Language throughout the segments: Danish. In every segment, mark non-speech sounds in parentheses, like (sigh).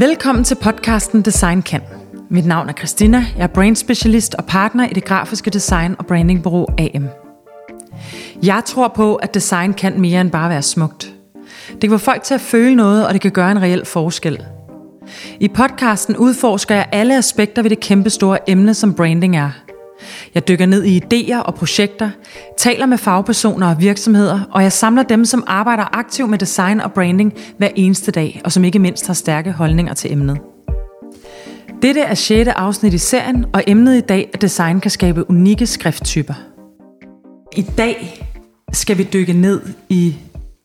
Velkommen til podcasten Design Kan. Mit navn er Christina, jeg er brand specialist og partner i det grafiske design- og brandingbureau AM. Jeg tror på, at design kan mere end bare være smukt. Det kan få folk til at føle noget, og det kan gøre en reel forskel. I podcasten udforsker jeg alle aspekter ved det kæmpe store emne, som branding er. Jeg dykker ned i idéer og projekter, taler med fagpersoner og virksomheder, og jeg samler dem, som arbejder aktivt med design og branding hver eneste dag, og som ikke mindst har stærke holdninger til emnet. Dette er 6. afsnit i serien, og emnet i dag er design kan skabe unikke skrifttyper. I dag skal vi dykke ned i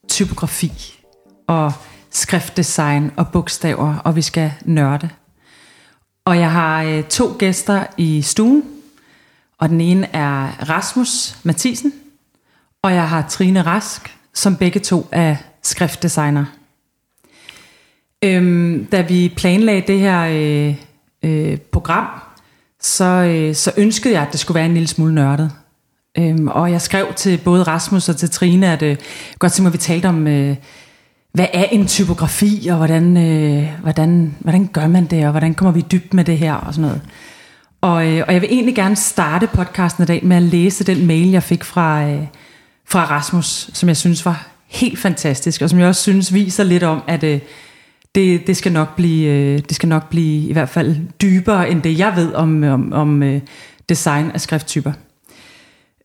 typografi og skriftdesign og bogstaver, og vi skal nørde. Og jeg har øh, to gæster i stuen, og den ene er Rasmus Mathisen, og jeg har Trine Rask, som begge to er skriftdesigner. Øhm, da vi planlagde det her øh, øh, program, så, øh, så ønskede jeg, at det skulle være en lille smule nørdet. Øhm, og jeg skrev til både Rasmus og til Trine, at øh, godt tænke mig, at vi talte om, øh, hvad er en typografi, og hvordan, øh, hvordan, hvordan gør man det, og hvordan kommer vi dybt med det her, og sådan noget. Og, øh, og jeg vil egentlig gerne starte podcasten i dag med at læse den mail, jeg fik fra, øh, fra Rasmus, som jeg synes var helt fantastisk, og som jeg også synes viser lidt om, at øh, det, det, skal nok blive, øh, det skal nok blive i hvert fald dybere end det, jeg ved om, øh, om, om øh, design af skrifttyper.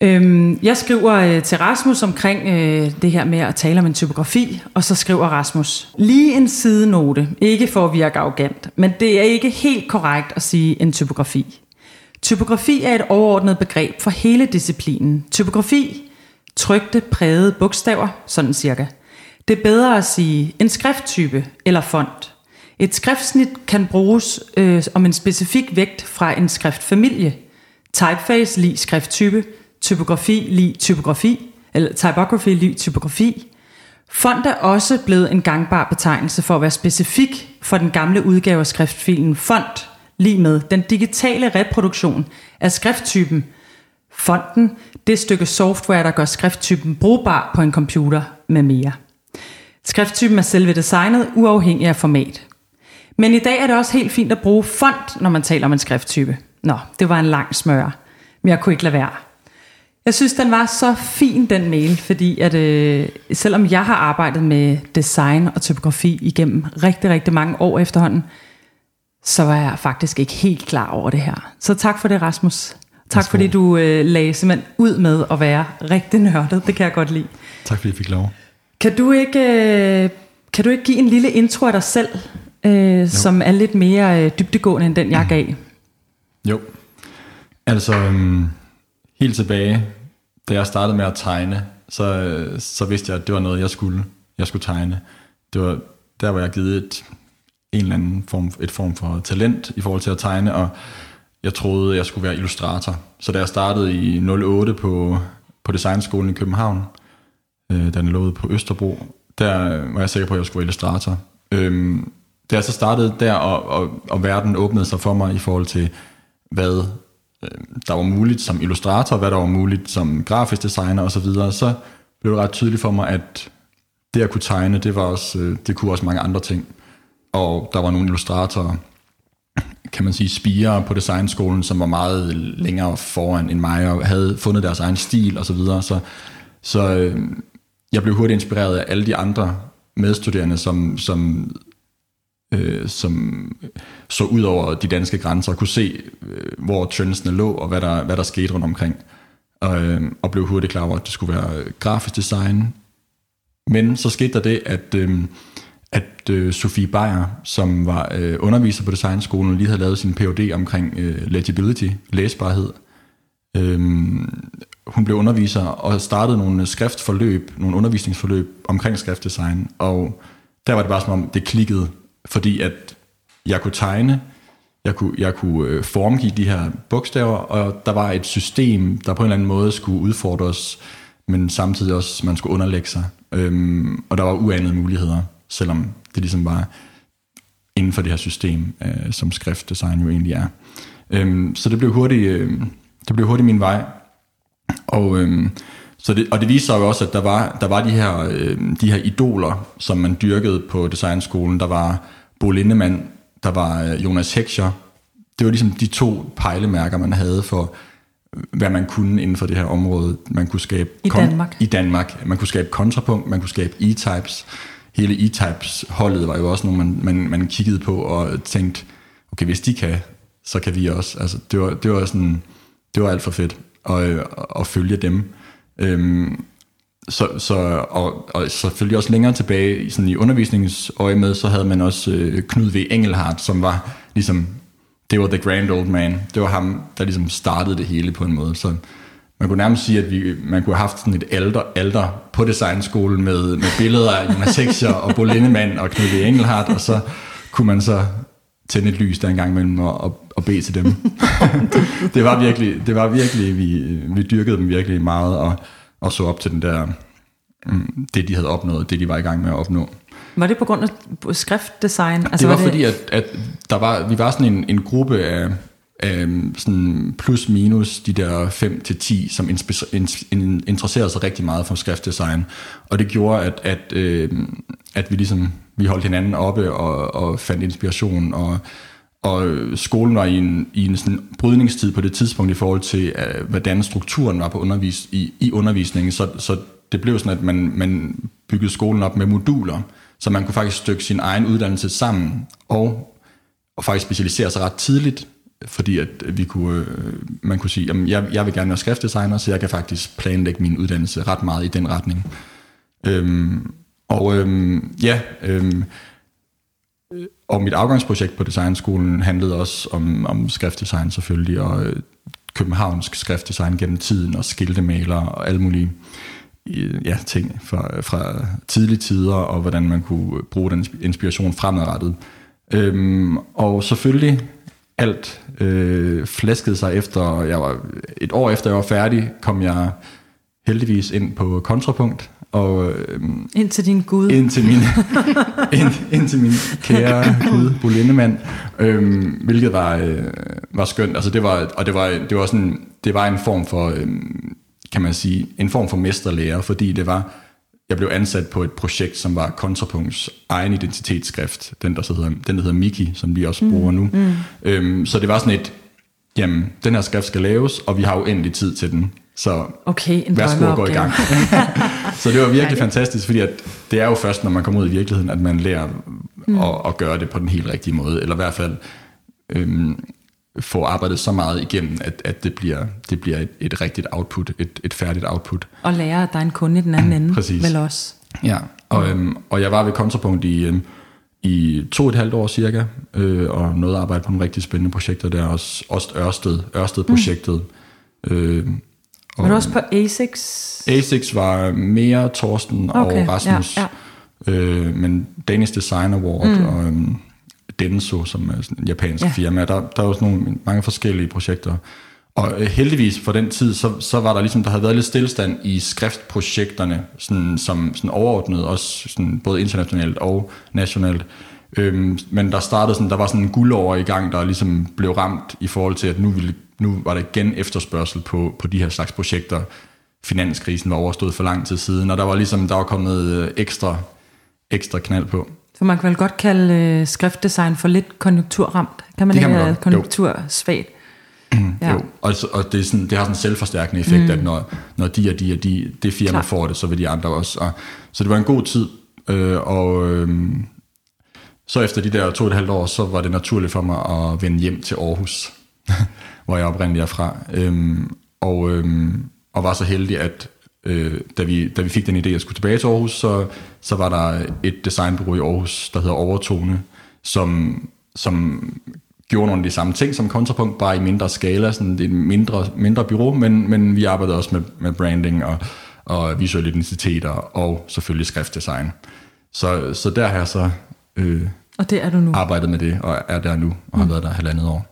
Øhm, jeg skriver øh, til Rasmus omkring øh, det her med at tale om en typografi, og så skriver Rasmus, lige en sidenote, ikke for at virke arrogant, men det er ikke helt korrekt at sige en typografi. Typografi er et overordnet begreb for hele disciplinen. Typografi, trygte, prægede bogstaver, sådan cirka. Det er bedre at sige en skrifttype eller font. Et skriftsnit kan bruges øh, om en specifik vægt fra en skriftfamilie. Typeface lige skrifttype, typografi lige typografi, eller typography lige typografi. Font er også blevet en gangbar betegnelse for at være specifik for den gamle udgave af skriftfilen font, lige med den digitale reproduktion af skrifttypen. Fonten, det stykke software, der gør skrifttypen brugbar på en computer med mere. Skrifttypen er selve designet, uafhængig af format. Men i dag er det også helt fint at bruge font, når man taler om en skrifttype. Nå, det var en lang smør, men jeg kunne ikke lade være. Jeg synes, den var så fin, den mail, fordi at, øh, selvom jeg har arbejdet med design og typografi igennem rigtig, rigtig mange år efterhånden, så var jeg faktisk ikke helt klar over det her. Så tak for det, Rasmus. Tak fordi du øh, lagde simpelthen ud med at være rigtig nørdet. Det kan jeg godt lide. Tak fordi jeg fik lov. Kan du ikke, øh, kan du ikke give en lille intro af dig selv, øh, som er lidt mere øh, dybdegående end den, jeg gav? Jo. Altså, øhm, helt tilbage, da jeg startede med at tegne, så, så vidste jeg, at det var noget, jeg skulle, jeg skulle tegne. Det var der, hvor jeg givet et, en eller anden form, et form for talent i forhold til at tegne, og jeg troede, jeg skulle være illustrator. Så da jeg startede i 08 på, på Designskolen i København, øh, den lå på Østerbro, der var jeg sikker på, at jeg skulle være illustrator. Øhm, da jeg så startede der, og, og, og verden åbnede sig for mig i forhold til, hvad øh, der var muligt som illustrator, hvad der var muligt som grafisk designer osv., så, videre, så blev det ret tydeligt for mig, at det at kunne tegne, det, var også, øh, det kunne også mange andre ting. Og der var nogle illustratorer, kan man sige, spire på designskolen, som var meget længere foran end mig, og havde fundet deres egen stil osv., så, videre. så, så øh, jeg blev hurtigt inspireret af alle de andre medstuderende, som, som, øh, som så ud over de danske grænser og kunne se, øh, hvor trendsene lå og hvad der, hvad der skete rundt omkring. Og, øh, og blev hurtigt klar over, at det skulle være grafisk design. Men så skete der det, at, øh, at øh, Sofie Beyer, som var øh, underviser på designskolen, lige havde lavet sin Ph.D. omkring øh, legibility, læsbarhed. Øhm, hun blev underviser og startede nogle øh, skriftforløb, nogle undervisningsforløb omkring skriftdesign, og der var det bare som om, det klikkede, fordi at jeg kunne tegne, jeg kunne, jeg kunne øh, formgive de her bogstaver, og der var et system, der på en eller anden måde skulle udfordres, men samtidig også, man skulle underlægge sig. Øhm, og der var uanede muligheder, selvom det ligesom var inden for det her system, øh, som skriftdesign jo egentlig er. Øhm, så det blev hurtigt, øh, det blev hurtigt min vej, og, øhm, så det, og det viste sig jo også, at der var, der var de, her, øh, de her idoler, som man dyrkede på designskolen. Der var Bo Lindemann, der var øh, Jonas Heckscher. Det var ligesom de to pejlemærker, man havde for, hvad man kunne inden for det her område. Man kunne skabe I Danmark. I Danmark. Man kunne skabe kontrapunkt, man kunne skabe E-Types. Hele E-Types holdet var jo også nogen, man, man, man kiggede på og tænkte, okay, hvis de kan, så kan vi også. Altså, det var, det var sådan, det var alt for fedt at, at følge dem. Øhm, så, så, og, og selvfølgelig også længere tilbage sådan i undervisningsøje med, så havde man også øh, Knud V. Engelhardt, som var ligesom, det var the grand old man. Det var ham, der ligesom startede det hele på en måde. Så man kunne nærmest sige, at vi, man kunne have haft sådan et alder, alder på designskolen med, med billeder af Jonas Heckscher og Bo Lindemann og Knud. Engelhardt, og så kunne man så tænde et lys der en gang imellem og, og, og bede til dem. (laughs) det var virkelig, det var virkelig vi, vi dyrkede dem virkelig meget og, og så op til den der, mm, det de havde opnået, det de var i gang med at opnå. Var det på grund af skriftdesign? Altså, det var, var det... fordi, at, at der var, vi var sådan en, en gruppe af, Øhm, sådan plus minus de der 5 til 10, som interesserede sig rigtig meget for skriftdesign. Og det gjorde, at, at, øh, at vi ligesom vi holdt hinanden oppe og, og fandt inspiration, og, og skolen var i en, i en sådan brydningstid på det tidspunkt i forhold til, øh, hvordan strukturen var på undervis, i, i undervisningen, så, så det blev sådan, at man, man byggede skolen op med moduler, så man kunne faktisk stykke sin egen uddannelse sammen, og, og faktisk specialisere sig ret tidligt, fordi at vi kunne, øh, man kunne sige, at jeg, jeg vil gerne være skriftdesigner, så jeg kan faktisk planlægge min uddannelse ret meget i den retning. Øhm, og øhm, ja, øhm, øh, og mit afgangsprojekt på designskolen handlede også om, om skriftdesign selvfølgelig, og øh, københavnsk skriftdesign gennem tiden, og skiltemaler og alle mulige øh, ja, ting fra, fra tidlige tider, og hvordan man kunne bruge den inspiration fremadrettet. Øhm, og selvfølgelig alt øh, flæskede sig efter, jeg var, et år efter jeg var færdig, kom jeg heldigvis ind på kontrapunkt, og, øhm, ind til din Gud. Ind til min, (laughs) ind, ind til min kære Gud, Bo Lindemann, øhm, hvilket var, øh, var skønt. Altså det var, og det var, det var sådan, det var en form for, øhm, kan man sige, en form for mesterlærer, fordi det var, jeg blev ansat på et projekt, som var Kontrapunkts egen identitetsskrift, den der, så hedder, den der hedder Miki, som vi også bruger mm, nu. Mm. Øhm, så det var sådan et, jamen, den her skrift skal laves, og vi har jo endelig tid til den. Så okay, en værsgo at gå i gang. (laughs) så det var (laughs) virkelig fantastisk, fordi at det er jo først, når man kommer ud i virkeligheden, at man lærer mm. at, at gøre det på den helt rigtige måde, eller i hvert fald øhm, få arbejdet så meget igennem, at, at det bliver, det bliver et, et rigtigt output, et, et færdigt output. Og lære, at der er en kunde i den anden ende, Præcis. vel også. Ja, og, øhm, og jeg var ved Kontrapunkt i, øhm, i to og et halvt år cirka, øh, og nåede at arbejde på nogle rigtig spændende projekter der, også, også Ørsted, Ørsted-projektet, mm. øh, var du også på A6? A6 var mere Torsten okay, og Rasmus. Ja, ja. Øh, men Danish Design Award mm. og um, Denso, som er sådan en japansk ja. firma. Der, der er også nogle, mange forskellige projekter. Og øh, heldigvis for den tid, så, så var der ligesom, der havde været lidt stillestand i skriftprojekterne, sådan, som sådan overordnet, også sådan, både internationalt og nationalt. Øhm, men der startede sådan, der var sådan en guldår i gang, der ligesom blev ramt i forhold til, at nu ville nu var der igen efterspørgsel på, på de her slags projekter. Finanskrisen var overstået for lang tid siden, og der var ligesom der var kommet øh, ekstra, ekstra knald på. Så man kan vel godt kalde øh, skriftdesign for lidt konjunkturramt? Kan man det ikke have konjunktursvagt? (clears throat) ja. Jo, og, og det, er sådan, det har sådan en selvforstærkende effekt, mm. at når, når de og de og de, det firma Klar. får det, så vil de andre også. Og, så det var en god tid, øh, og øh, så efter de der to og et halvt år, så var det naturligt for mig at vende hjem til Aarhus (laughs) hvor jeg oprindeligt er fra. Øhm, og, øhm, og var så heldig, at øh, da, vi, da vi fik den idé at skulle tilbage til Aarhus, så, så var der et designbureau i Aarhus, der hedder Overtone, som, som gjorde nogle af de samme ting som kontrapunkt, bare i mindre skala, sådan et mindre, mindre bureau, men, men vi arbejdede også med, med branding og, og visuelle identiteter og selvfølgelig skriftdesign. Så, så der har jeg så øh, og det er du nu. arbejdet med det, og er der nu, og har mm. været der halvandet år.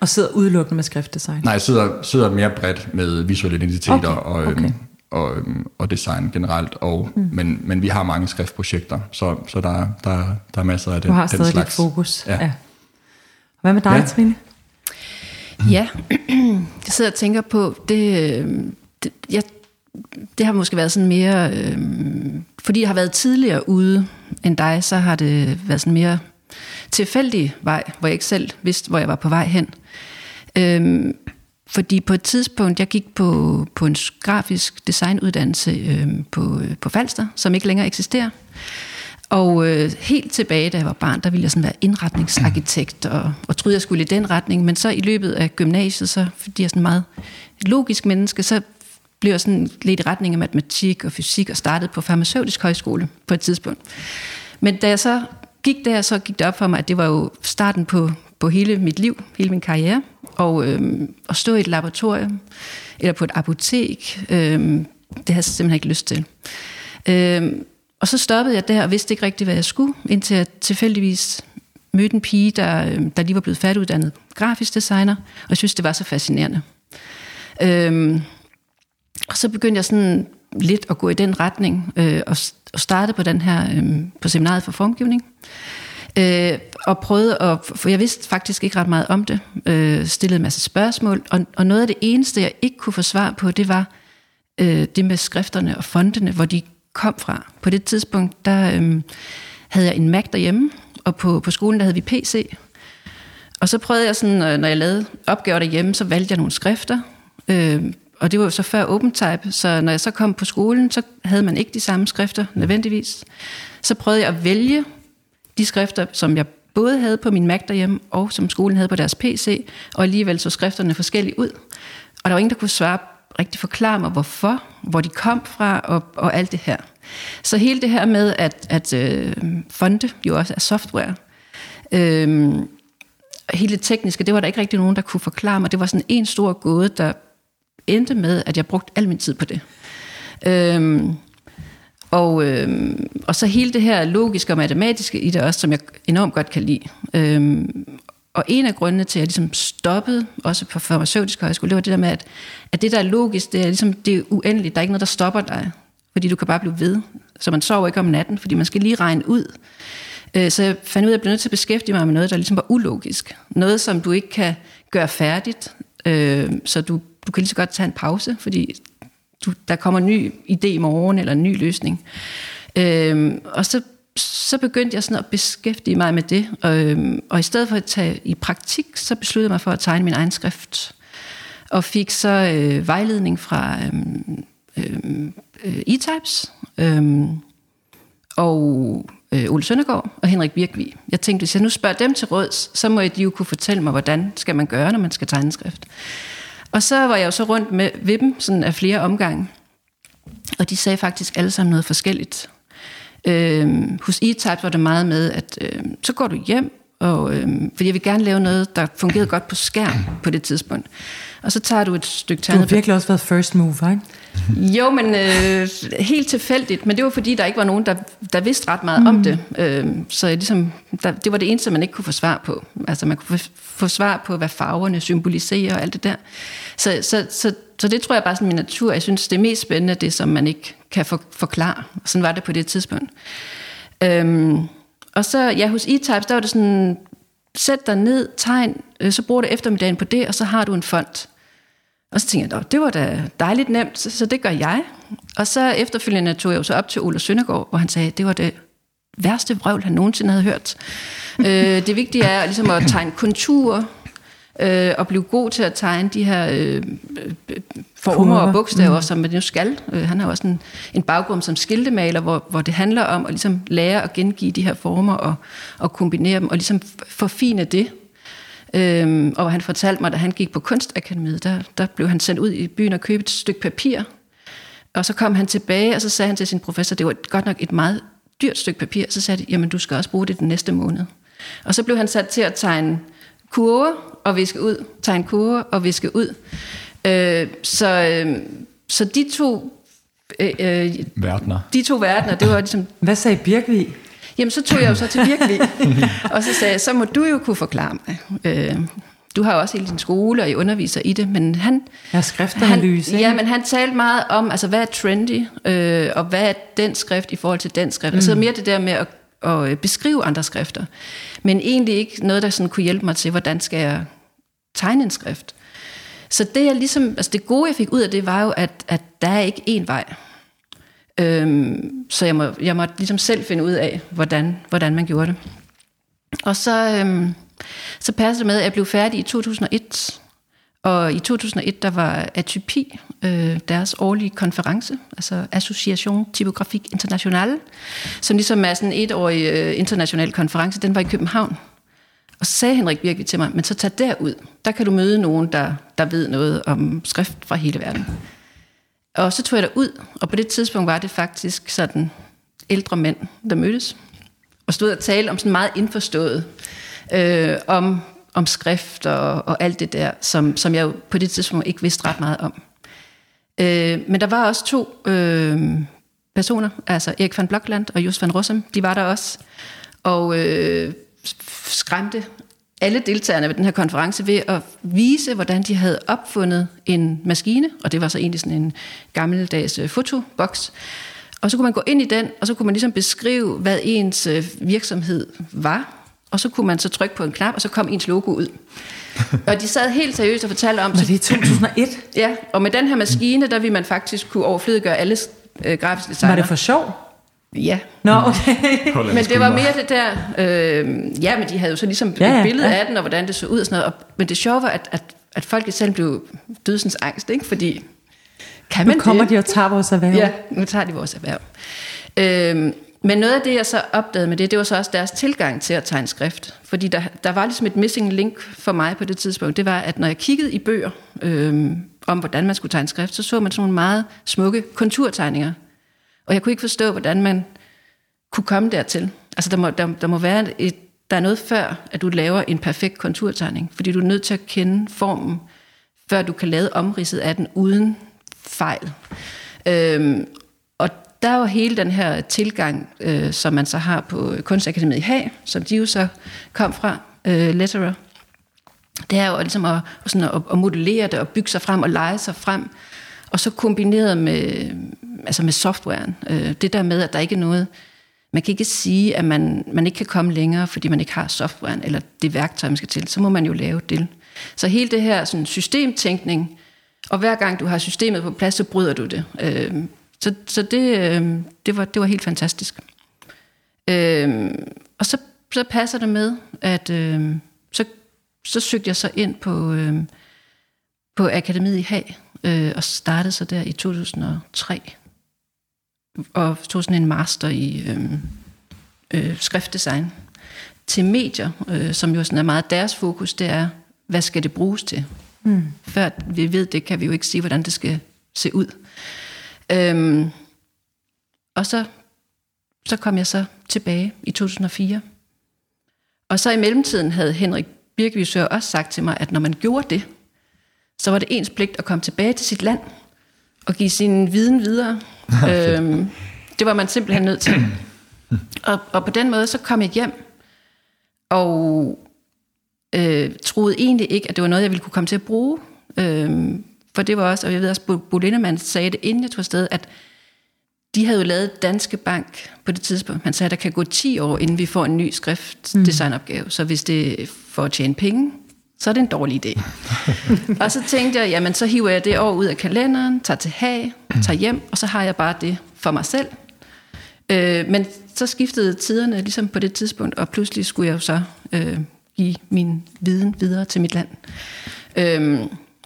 Og sidder udelukkende med skriftdesign? Nej, jeg sidder, sidder mere bredt med visuelle identiteter okay. og, øhm, okay. Og, øhm, og design generelt. Og, mm. men, men vi har mange skriftprojekter, så, så der, der, der er masser af det. Du har stadig lidt fokus. Ja. ja. Hvad med dig, ja. Trine? Ja, (clears throat) jeg sidder og tænker på, det, øhm, det, jeg, det har måske været sådan mere, øh, fordi jeg har været tidligere ude end dig, så har det været sådan mere tilfældig vej, hvor jeg ikke selv vidste, hvor jeg var på vej hen. Øhm, fordi på et tidspunkt, jeg gik på, på en grafisk designuddannelse øhm, øh, på, på Falster, som ikke længere eksisterer. Og øh, helt tilbage, da jeg var barn, der ville jeg sådan være indretningsarkitekt, og, og troede, jeg skulle i den retning. Men så i løbet af gymnasiet, så fordi jeg er sådan meget logisk menneske, så blev jeg sådan lidt i retning af matematik og fysik, og startede på farmaceutisk højskole på et tidspunkt. Men da jeg så gik der, så gik det op for mig, at det var jo starten på, på hele mit liv, hele min karriere. Og øh, at stå i et laboratorium, eller på et apotek, øh, det havde jeg simpelthen ikke lyst til. Øh, og så stoppede jeg der og vidste ikke rigtigt, hvad jeg skulle, indtil jeg tilfældigvis mødte en pige, der, øhm, der lige var blevet færdiguddannet grafisk designer, og jeg synes, det var så fascinerende. Øhm, og så begyndte jeg sådan lidt at gå i den retning, øh, og, og starte på den her, øh, på seminaret for formgivning. Øh, og prøvede at, for jeg vidste faktisk ikke ret meget om det, øh, stillede en masse spørgsmål, og, og noget af det eneste, jeg ikke kunne få svar på, det var øh, det med skrifterne og fontene, hvor de kom fra. På det tidspunkt, der øh, havde jeg en Mac derhjemme, og på, på skolen, der havde vi PC. Og så prøvede jeg sådan, øh, når jeg lavede opgaver derhjemme, så valgte jeg nogle skrifter, øh, og det var jo så før OpenType, så når jeg så kom på skolen, så havde man ikke de samme skrifter nødvendigvis. Så prøvede jeg at vælge de skrifter, som jeg både havde på min Mac derhjemme, og som skolen havde på deres PC, og alligevel så skrifterne forskellige ud. Og der var ingen, der kunne svare rigtig forklare mig, hvorfor, hvor de kom fra, og, og alt det her. Så hele det her med, at, at øh, fonde jo også er software, øh, hele det tekniske, det var der ikke rigtig nogen, der kunne forklare mig. Det var sådan en stor gåde, der endte med, at jeg brugte al min tid på det. Øh, og, øh, og så hele det her logiske og matematiske i det også, som jeg enormt godt kan lide. Øh, og en af grundene til, at jeg ligesom stoppede, også på farmaceutisk højskole, det var det der med, at, at det, der er logisk, det er ligesom det er uendeligt. Der er ikke noget, der stopper dig, fordi du kan bare blive ved. Så man sover ikke om natten, fordi man skal lige regne ud. Øh, så jeg fandt ud af, at jeg blev nødt til at beskæftige mig med noget, der ligesom var ulogisk. Noget, som du ikke kan gøre færdigt. Øh, så du, du kan lige så godt tage en pause, fordi du, der kommer en ny idé i morgen, eller en ny løsning. Øhm, og så så begyndte jeg sådan at beskæftige mig med det, og, øhm, og i stedet for at tage i praktik, så besluttede jeg mig for at tegne min egen skrift, og fik så øh, vejledning fra øhm, øhm, øh, E-Types, øhm, og øh, Ole Søndergaard og Henrik Birkvi. Jeg tænkte, hvis jeg nu spørger dem til råds, så må de jo kunne fortælle mig, hvordan skal man gøre, når man skal tegne skrift. Og så var jeg jo så rundt med ved dem sådan af flere omgange, og de sagde faktisk alle sammen noget forskelligt. Øh, hos E-Type var det meget med, at øh, så går du hjem, og, øh, fordi jeg vil gerne lave noget, der fungerede godt på skærm på det tidspunkt. Og så tager du et stykke tegnet... Du har virkelig også været first mover, ikke? Jo, men øh, helt tilfældigt. Men det var fordi, der ikke var nogen, der, der vidste ret meget mm. om det. Øh, så jeg ligesom, der, det var det eneste, man ikke kunne få svar på. Altså man kunne få, få svar på, hvad farverne symboliserer og alt det der. Så, så, så, så det tror jeg bare er min natur. Jeg synes, det er mest spændende, det som man ikke kan for, forklare. Sådan var det på det tidspunkt. Øhm, og så, ja, hos E-Types, der var det sådan, sæt dig ned, tegn, øh, så bruger du eftermiddagen på det, og så har du en fond. Og så tænkte jeg, det var da dejligt nemt, så, så det gør jeg. Og så efterfølgende tog jeg jo så op til Ole Søndergaard, hvor han sagde, det var det værste vrøvl, han nogensinde havde hørt. (laughs) øh, det vigtige er ligesom at tegne konturer, øh, og blive god til at tegne de her øh, former og bogstaver, mm. som man jo skal. Øh, han har også en, en baggrund som skiltemaler, hvor, hvor det handler om at ligesom lære at gengive de her former og, og kombinere dem, og ligesom forfine det. Øhm, og han fortalte mig, da han gik på Kunstakademiet, der, der blev han sendt ud i byen og købte et stykke papir. Og så kom han tilbage, og så sagde han til sin professor, det var godt nok et meget dyrt stykke papir. Så sagde de, jamen du skal også bruge det den næste måned. Og så blev han sat til at tegne kurver og viske ud, tegne kurver og viske ud. Øh, så, øh, så de to øh, øh, verdener. De to verdener, det var ligesom... Hvad sagde Birkvig? Jamen, så tog jeg jo så til Birkvig, (laughs) og så sagde jeg, så må du jo kunne forklare mig. Øh, du har jo også hele din skole, og I underviser i det, men han... Ja, skriftanalyse, han, Ja, men han talte meget om, altså hvad er trendy, øh, og hvad er den skrift i forhold til den skrift. Mm. Altså mere det der med at, at beskrive andre skrifter, men egentlig ikke noget, der sådan kunne hjælpe mig til, hvordan skal jeg tegne en skrift. Så det, jeg ligesom, altså det gode, jeg fik ud af det, var jo, at, at der er ikke én vej. Øhm, så jeg, må, jeg måtte ligesom selv finde ud af, hvordan, hvordan man gjorde det. Og så, øhm, så passede det med, at jeg blev færdig i 2001. Og i 2001, der var Atypi, øh, deres årlige konference, altså Association Typographique Internationale, som ligesom er sådan en etårig øh, international konference, den var i København. Og så sagde Henrik virkelig til mig, men så tag derud, der kan du møde nogen, der, der ved noget om skrift fra hele verden. Og så tog jeg ud, og på det tidspunkt var det faktisk sådan ældre mænd, der mødtes, og stod og talte om sådan meget indforstået, øh, om, om skrift og, og alt det der, som, som jeg jo på det tidspunkt ikke vidste ret meget om. Øh, men der var også to øh, personer, altså Erik van Blokland og Jos van Rossum, de var der også, og øh, skræmte alle deltagerne ved den her konference ved at vise, hvordan de havde opfundet en maskine, og det var så egentlig sådan en gammeldags øh, fotoboks. Og så kunne man gå ind i den, og så kunne man ligesom beskrive, hvad ens øh, virksomhed var, og så kunne man så trykke på en knap, og så kom ens logo ud. og de sad helt seriøst og fortalte om... Var det i 2001? Ja, og med den her maskine, der ville man faktisk kunne overflødiggøre alle øh, grafiske designer. Var det for sjov? Ja. Nå, okay. men det var mere det der... Øh, ja, men de havde jo så ligesom ja, ja, et billede ja. af den, og hvordan det så ud og sådan noget. Og, men det sjove var, at, at, at folk selv blev dødsens angst, ikke? Fordi... Kan man nu kommer det? de og tager vores erhverv. Ja, nu tager de vores erhverv. Øh, men noget af det, jeg så opdagede med det, det var så også deres tilgang til at tegne skrift. Fordi der, der var ligesom et missing link for mig på det tidspunkt. Det var, at når jeg kiggede i bøger øh, om, hvordan man skulle tegne skrift, så så man sådan nogle meget smukke konturtegninger. Og jeg kunne ikke forstå, hvordan man kunne komme dertil. Altså, der må, der, der må være et, der er noget før, at du laver en perfekt konturtegning. Fordi du er nødt til at kende formen, før du kan lave omridset af den uden fejl. Øhm, og der er jo hele den her tilgang, øh, som man så har på Kunstakademiet i Haag, som de jo så kom fra, øh, Letterer. Det er jo ligesom at, sådan at, at modellere det og bygge sig frem og lege sig frem. Og så kombineret med, altså med softwaren. Øh, det der med, at der ikke er noget... Man kan ikke sige, at man, man ikke kan komme længere, fordi man ikke har softwaren, eller det værktøj, man skal til. Så må man jo lave det. Så hele det her sådan, systemtænkning, og hver gang du har systemet på plads, så bryder du det. Øh, så så det, øh, det, var, det var helt fantastisk. Øh, og så, så passer det med, at øh, så, så søgte jeg så ind på, øh, på Akademiet i Haag, øh, og startede så der i 2003. Og tog sådan en master i øh, øh, skriftdesign til medier, øh, som jo sådan er meget deres fokus, det er, hvad skal det bruges til? Mm. Før vi ved det, kan vi jo ikke sige, hvordan det skal se ud. Øhm, og så, så kom jeg så tilbage i 2004. Og så i mellemtiden havde Henrik Birkevisør også sagt til mig, at når man gjorde det, så var det ens pligt at komme tilbage til sit land og give sin viden videre. (laughs) øhm, det var man simpelthen nødt til. (clears throat) Og, og på den måde, så kom jeg hjem og øh, troede egentlig ikke, at det var noget, jeg ville kunne komme til at bruge. Øh, for det var også, og jeg ved også, Bo Lindemann sagde det, inden jeg tog afsted, at de havde jo lavet Danske Bank på det tidspunkt. Han sagde, at der kan gå 10 år, inden vi får en ny skriftdesignopgave. Mm. Så hvis det for at tjene penge, så er det en dårlig idé. (laughs) og så tænkte jeg, jamen så hiver jeg det år ud af kalenderen, tager til Haag, tager hjem, og så har jeg bare det for mig selv. Øh, men så skiftede tiderne ligesom på det tidspunkt, og pludselig skulle jeg jo så øh, give min viden videre til mit land. Øh,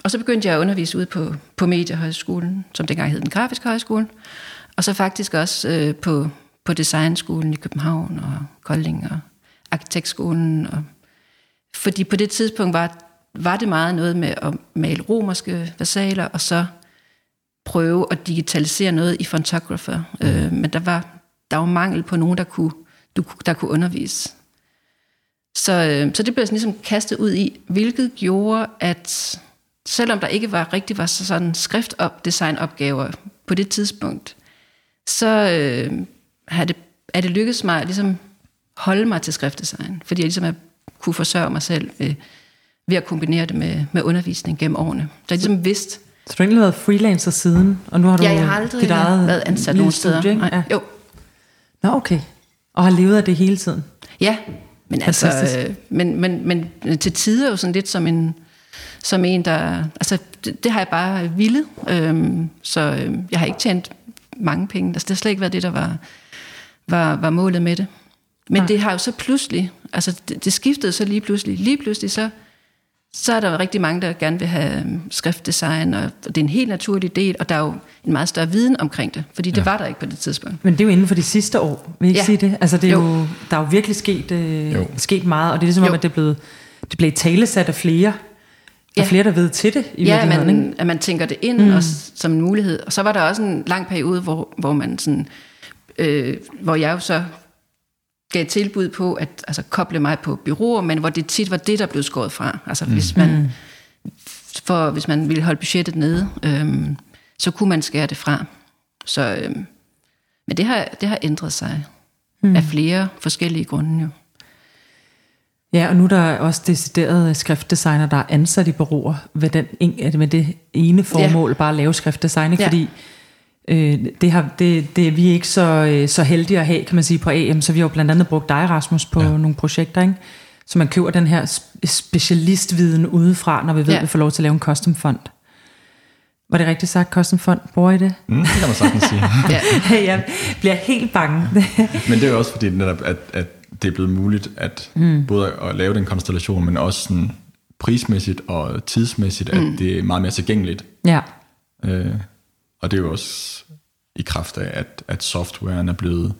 og så begyndte jeg at undervise ude på, på Mediehøjskolen, som dengang hed den Grafiske Højskole, og så faktisk også øh, på, på Designskolen i København og Kolding og Arkitektskolen. Og, fordi på det tidspunkt var, var det meget noget med at male romerske versaler, og så prøve at digitalisere noget i Fontographer. Mm. Øh, men der var, der var mangel på nogen, der kunne, du, der kunne undervise. Så, øh, så det blev sådan ligesom kastet ud i, hvilket gjorde, at selvom der ikke var rigtig var sådan skriftdesignopgaver på det tidspunkt, så øh, har det, er det lykkedes mig at ligesom holde mig til skriftdesign, fordi jeg ligesom er, kunne forsørge mig selv ved, ved at kombinere det med, med undervisning gennem årene. Så jeg ligesom vidst... Så du har egentlig været freelancer siden, og nu har du ja, jeg har aldrig dit eget været ansat nogen steder. Studie, ja. Jo. Nå, okay. Og har levet af det hele tiden? Ja, men altså, øh, men, men, men til tider jo sådan lidt som en, som en, der... Altså, det, det har jeg bare ville. Øhm, så øh, jeg har ikke tjent mange penge. Altså, det har slet ikke været det, der var, var, var målet med det. Men det har jo så pludselig, altså det, det skiftede så lige pludselig. Lige pludselig så, så er der jo rigtig mange, der gerne vil have øhm, skriftdesign, og det er en helt naturlig del, og der er jo en meget større viden omkring det, fordi det ja. var der ikke på det tidspunkt. Men det er jo inden for de sidste år, vil I ikke Ja. sige det? Altså det er jo. Jo. der er jo virkelig sket, øh, Jo. sket meget, og det er ligesom om, Jo. at det er blevet, det blev talesat af flere, der er Ja. flere, der ved til det i Ja, virkeligheden. ikke? man, at man tænker det ind mm. også, som en mulighed. Og så var der også en lang periode, hvor, hvor man sådan, øh, hvor jeg jo så gav tilbud på at altså, koble mig på byråer, men hvor det tit var det, der blev skåret fra. Altså hvis man, for, hvis man ville holde budgettet nede, øh, så kunne man skære det fra. Så, øh, men det har, det har ændret sig mm. af flere forskellige grunde jo. Ja, og nu er der også deciderede skriftdesigner, der er ansat i bureauer ved den, en- med det ene formål, ja. bare at lave skriftdesign, ikke? Ja. fordi øh, det, har, det, det er vi ikke så, øh, så heldige at have, kan man sige, på AM, så vi har jo blandt andet brugt dig, Rasmus, på ja. nogle projekter, ikke? så man køber den her sp- specialistviden udefra, når vi ved, ja. At vi får lov til at lave en custom font. Var det rigtigt sagt, custom font? Bruger I det? Mm, det kan man sagtens sige. (laughs) Ja. jeg bliver helt bange. (laughs) Men det er jo også fordi, netop, at, at det er blevet muligt at mm. både at lave den konstellation, men også sådan prismæssigt og tidsmæssigt, mm. at det er meget mere tilgængeligt. ja. Øh, og det er jo også i kraft af, at, at softwaren er blevet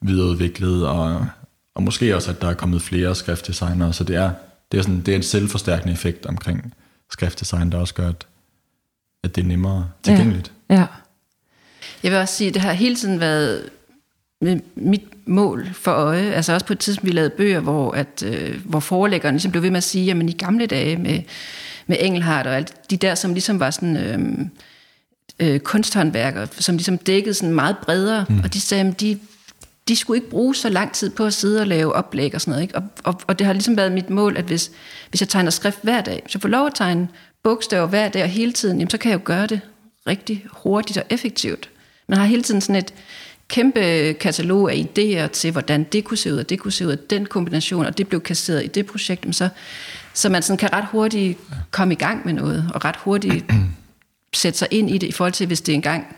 videreudviklet, og, og måske også, at der er kommet flere skriftdesignere, så det er, det er, sådan, det er en selvforstærkende effekt omkring skriftdesign, der også gør, at, at det er nemmere tilgængeligt. Ja. Jeg vil også sige, at det har hele tiden været med mit mål for øje. Altså også på et tidspunkt, vi lavede bøger, hvor, at, øh, hvor forelæggeren ligesom blev ved med at sige, jamen i gamle dage med, med Engelhardt og alt de der, som ligesom var sådan... Øh, øh, kunsthåndværkere, som ligesom dækkede sådan meget bredere, mm. og de sagde, at de, de skulle ikke bruge så lang tid på at sidde og lave oplæg og sådan noget. Ikke? Og, og, og det har ligesom været mit mål, at hvis, hvis jeg tegner skrift hver dag, jeg får lov at tegne bogstaver hver dag og hele tiden, jamen, så kan jeg jo gøre det rigtig hurtigt og effektivt. Man har hele tiden sådan et kæmpe katalog af idéer til, hvordan det kunne se ud, og det kunne se ud af den kombination, og det blev kasseret i det projekt, så, så man sådan kan ret hurtigt komme i gang med noget, og ret hurtigt (clears throat) sætte sig ind i det, i forhold til, hvis det er en gang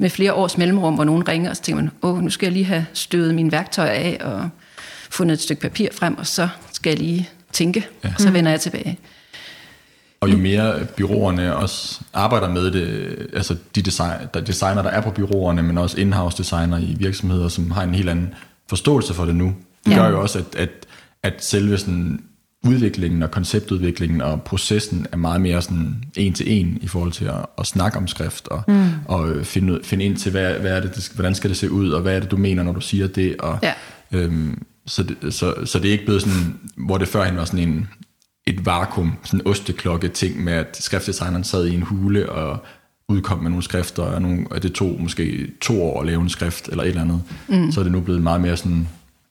med flere års mellemrum, hvor nogen ringer, og så tænker man, åh, nu skal jeg lige have støvet mine værktøjer af, og fundet et stykke papir frem, og så skal jeg lige tænke, ja. og så vender jeg tilbage. Og jo mere byråerne også arbejder med det, altså de design, der designer, der er på byråerne, men også in-house designer i virksomheder, som har en helt anden forståelse for det nu. Det Ja. gør jo også, at, at, at selve sådan udviklingen og konceptudviklingen og processen er meget mere sådan en til en i forhold til at, at snakke om skrift og, mm. og finde, ud- finde ind til, hvad, hvad er det, det hvordan skal det se ud, og hvad er det, du mener, når du siger det. Og, Ja. Øhm, så, det, så, så det er ikke blevet sådan, hvor det førhen var sådan en, et vakuum, sådan en osteklokke ting med, at skriftdesigneren sad i en hule og udkom med nogle skrifter, og, nogle, og det tog måske to år at lave en skrift eller et eller andet. Mm. Så er det nu blevet meget mere sådan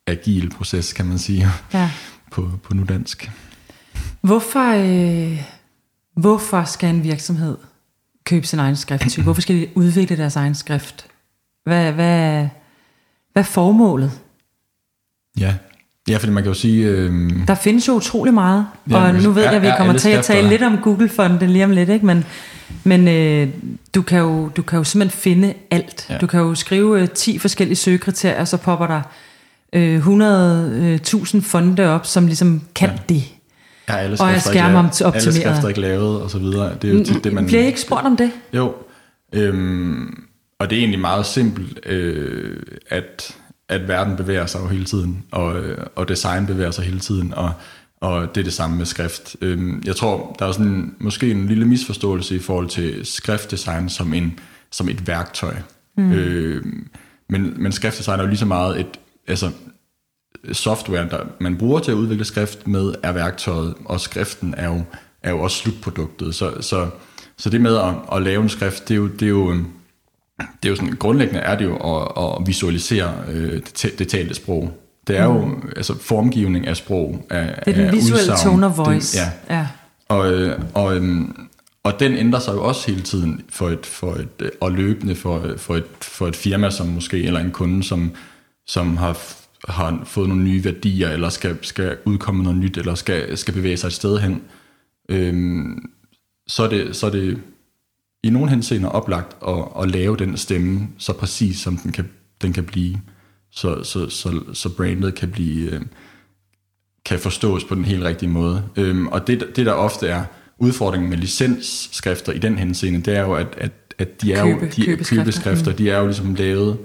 agil proces, kan man sige, Ja. På, på nudansk. Hvorfor, øh, hvorfor skal en virksomhed købe sin egen skrifttype? Hvorfor skal de udvikle deres egen skrift? Hvad, hvad, hvad er formålet? Ja. ja, fordi man kan jo sige... Øhm, Der findes jo utrolig meget, Ja, og nu ved jeg, at vi er kommer til at tale lidt om Google-fonden lige om lidt, ikke? men, men øh, du, kan jo, du kan jo simpelthen finde alt. Ja. Du kan jo skrive øh, 10 forskellige søgekriterier, og så popper der øh, 100.000 fonde op, som ligesom kan Ja. det. er alle Og er lavet- Alle skrifter ikke lavet, og så videre. Det er jo tit det, man... Bliver I ikke spurgt om det? Jo, øhm, og det er egentlig meget simpelt, øh, at, at verden bevæger sig jo hele tiden, og, øh, og design bevæger sig hele tiden, og, og det er det samme med skrift. Øhm, jeg tror, der er sådan måske en lille misforståelse i forhold til skriftdesign som, en, som et værktøj. Mm. Øh, men, men skriftdesign er jo lige så meget et, altså software, der man bruger til at udvikle skrift med, er værktøjet, og skriften er jo, er jo også slutproduktet. Så, så, så det med at, at lave en skrift, det er jo, det er jo, det er jo sådan, grundlæggende er det jo at, at visualisere øh, det, det talte sprog. Det er jo, altså formgivning af sprog, af, Det er den af visuelle udsagn. tone of voice. Det, ja, ja. og, øh, og, øhm, og den ændrer sig jo også hele tiden for et, for et, og løbende for, for, et, for et firma som måske, eller en kunde, som, som har, har fået nogle nye værdier, eller skal, skal udkomme noget nyt, eller skal, skal bevæge sig et sted hen. Øhm, så, er det, så er det i nogle henseender oplagt at, at lave den stemme så præcis, som den kan, den kan blive. så, så, så, så brandet kan blive øh, kan forstås på den helt rigtige måde. Øhm, og det, det, der ofte er udfordringen med licensskrifter i den henseende, det er jo, at, at, at de er Købe, jo, de, købeskrifter, købeskrifter, de er jo ligesom lavet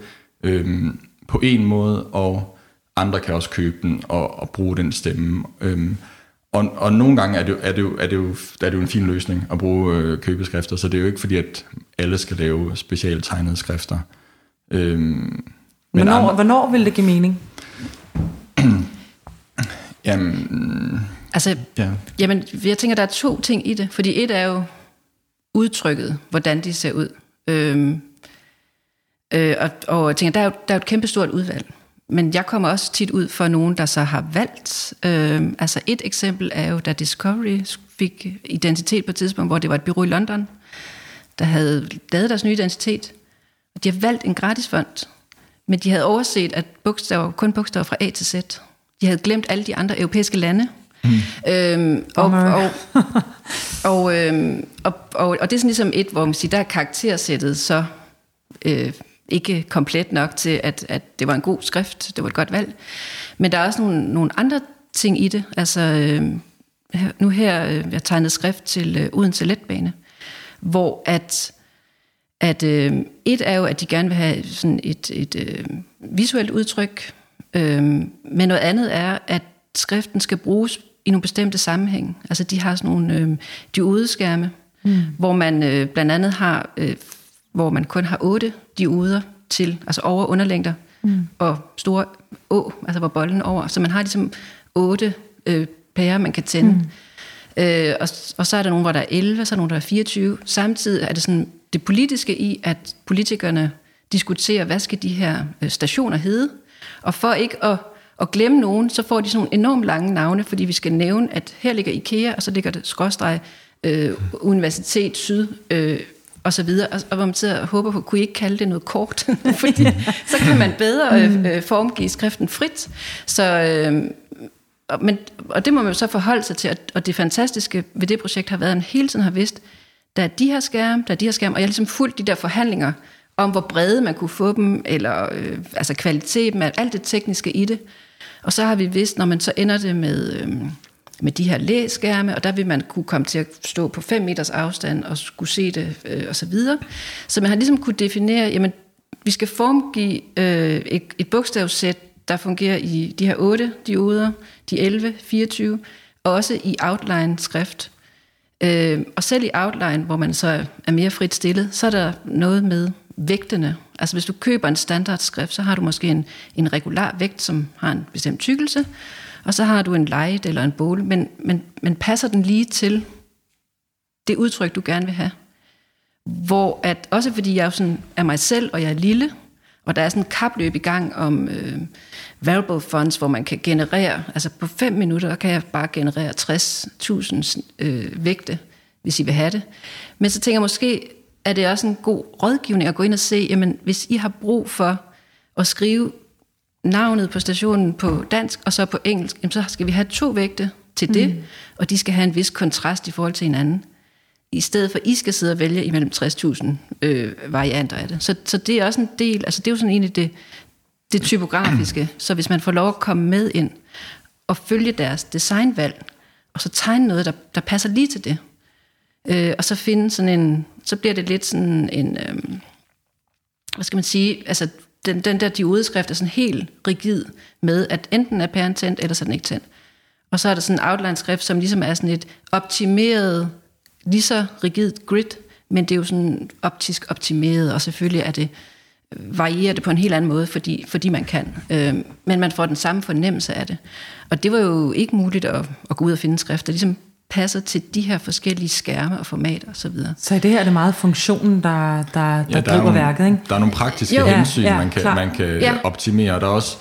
øhm, på en måde, og andre kan også købe den og, og bruge den stemme. Øhm, og, og nogle gange er det, er, det jo, er, det jo, er det jo en fin løsning at bruge øh, købeskrifter, så det er jo ikke fordi, at alle skal lave specielt tegnede skrifter. Øhm, men hvornår, andre, hvornår vil det give mening? (clears throat) jamen, altså, ja. jamen, jeg tænker, der er to ting i det. Fordi et er jo udtrykket, hvordan de ser ud. Øhm, øh, og, og jeg tænker, der er jo, der er jo et kæmpestort udvalg. Men jeg kommer også tit ud for nogen, der så har valgt. Øh, altså et eksempel er jo, da Discovery fik identitet på et tidspunkt, hvor det var et bureau i London, der havde lavet deres nye identitet. Og de har valgt en gratis fond, men de havde overset, at bogstaver, kun bogstaver fra A til Z. De havde glemt alle de andre europæiske lande. Mm. Øhm, og, og, (laughs) og, øhm, og, og, og det er sådan ligesom et, hvor man siger, der er karaktersættet så øh, ikke komplet nok til, at, at det var en god skrift, det var et godt valg. Men der er også nogle, nogle andre ting i det. Altså, øh, nu her, øh, jeg tegnet skrift til øh, Odense Letbane, hvor at, at øh, et er jo, at de gerne vil have sådan et, et øh, visuelt udtryk, øh, men noget andet er, at skriften skal bruges i nogle bestemte sammenhæng. Altså de har sådan nogle øh, diodeskærme, mm. hvor man øh, blandt andet har øh, hvor man kun har otte dioder til, altså over underlængder, mm. og store å, altså hvor bolden over. Så man har ligesom otte øh, pærer, man kan tænde. Mm. Øh, og, og så er der nogle, hvor der er 11, så er der nogle, der er 24. Samtidig er det sådan det politiske i, at politikerne diskuterer, hvad skal de her øh, stationer hedde? Og for ikke at, at glemme nogen, så får de sådan nogle enormt lange navne, fordi vi skal nævne, at her ligger IKEA, og så ligger det skråstreg øh, Universitet Syd øh, og så videre, og, og hvor man sidder og håber på, kunne I ikke kalde det noget kort? (laughs) Fordi så kan man bedre øh, mm. øh, formgive skriften frit. Så, øh, og, men, og det må man jo så forholde sig til, og det fantastiske ved det projekt har været, at man hele tiden har vidst, der er de her skærme, der er de her skærme, og jeg har ligesom fulgt de der forhandlinger om, hvor brede man kunne få dem, eller øh, altså kvaliteten, alt det tekniske i det. Og så har vi vidst, når man så ender det med... Øh, med de her læskærme, og der vil man kunne komme til at stå på 5 meters afstand og skulle se det øh, og så videre. Så man har ligesom kunne definere, jamen vi skal formgive øh, et, et bogstavssæt, der fungerer i de her 8 dioder, de 11, 24, og også i outline-skrift. Øh, og selv i outline, hvor man så er mere frit stillet, så er der noget med vægtene. Altså hvis du køber en standardskrift, så har du måske en, en regular vægt, som har en bestemt tykkelse, og så har du en light eller en bowl, men, men, men passer den lige til det udtryk, du gerne vil have. Hvor at, også fordi jeg sådan er mig selv, og jeg er lille, og der er sådan en kapløb i gang om øh, variable funds, hvor man kan generere, altså på fem minutter kan jeg bare generere 60.000 øh, vægte, hvis I vil have det. Men så tænker jeg måske, er det også en god rådgivning at gå ind og se, jamen hvis I har brug for at skrive navnet på stationen på dansk, og så på engelsk, så skal vi have to vægte til det, mm. og de skal have en vis kontrast i forhold til hinanden. I stedet for, at I skal sidde og vælge imellem 60.000 øh, varianter af det. Så, så det er også en del, altså det er jo sådan egentlig det, det typografiske. (clears throat) Så hvis man får lov at komme med ind og følge deres designvalg, og så tegne noget, der, der passer lige til det, øh, og så finde sådan en, så bliver det lidt sådan en, øh, hvad skal man sige, altså den, den der diodeskrift er sådan helt rigid med, at enten er pæren tændt, eller så er den ikke tændt. Og så er der sådan en outline-skrift, som ligesom er sådan et optimeret, lige så rigidt grid, men det er jo sådan optisk optimeret, og selvfølgelig er det, øh, varierer det på en helt anden måde, fordi, fordi man kan. Øh, men man får den samme fornemmelse af det. Og det var jo ikke muligt at, at gå ud og finde skrifter. Ligesom passer til de her forskellige skærme og formater osv. Så, så i det her er det meget funktionen, der, der, der ja, der driver nogle, værket, ikke? Der er nogle praktiske jo, hensyn, ja, ja, man kan, man kan ja. optimere. Der er også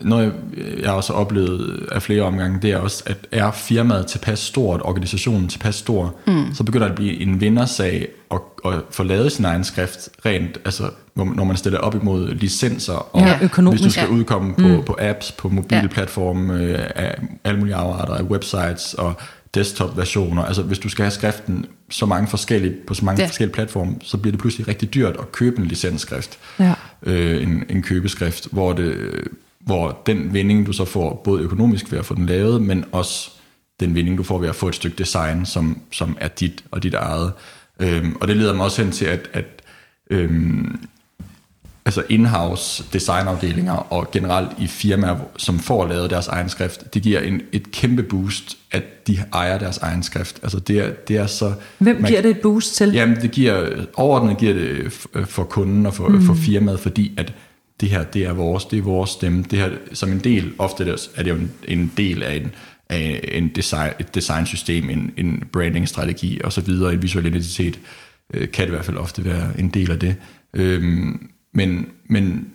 noget, jeg også har oplevet af flere omgange, det er også, at er firmaet tilpas stort, organisationen tilpas stor, mm. så begynder det at blive en vindersag at, at få lavet sin egen skrift rent, altså når man stiller op imod licenser, og ja, hvis du skal udkomme på, mm. på apps, på mobile platforme, øh, af alle mulige afarter af websites, og desktop-versioner. Altså hvis du skal have skriften så mange forskellige, på så mange ja. forskellige platforme, så bliver det pludselig rigtig dyrt at købe en licensskrift. Ja. øh, en, en købeskrift, hvor, det, hvor den vinding, du så får, både økonomisk ved at få den lavet, men også den vinding, du får ved at få et stykke design, som, som er dit og dit eget. Øhm, og det leder mig også hen til, at, at øhm, altså in-house designafdelinger og generelt i firmaer, som får lavet deres egen skrift, det giver en, et kæmpe boost, at de ejer deres egen skrift. Altså det er, det er så... Hvem giver det et boost til? Jamen det giver, overordnet giver det for kunden og for, mm. for firmaet, fordi at det her, det er vores, det er vores stemme. Det her, som en del, ofte er det jo en, en del af en, af en design, et designsystem, en, en brandingstrategi osv., en visuel identitet, øh, kan det i hvert fald ofte være en del af det. Øhm, men, men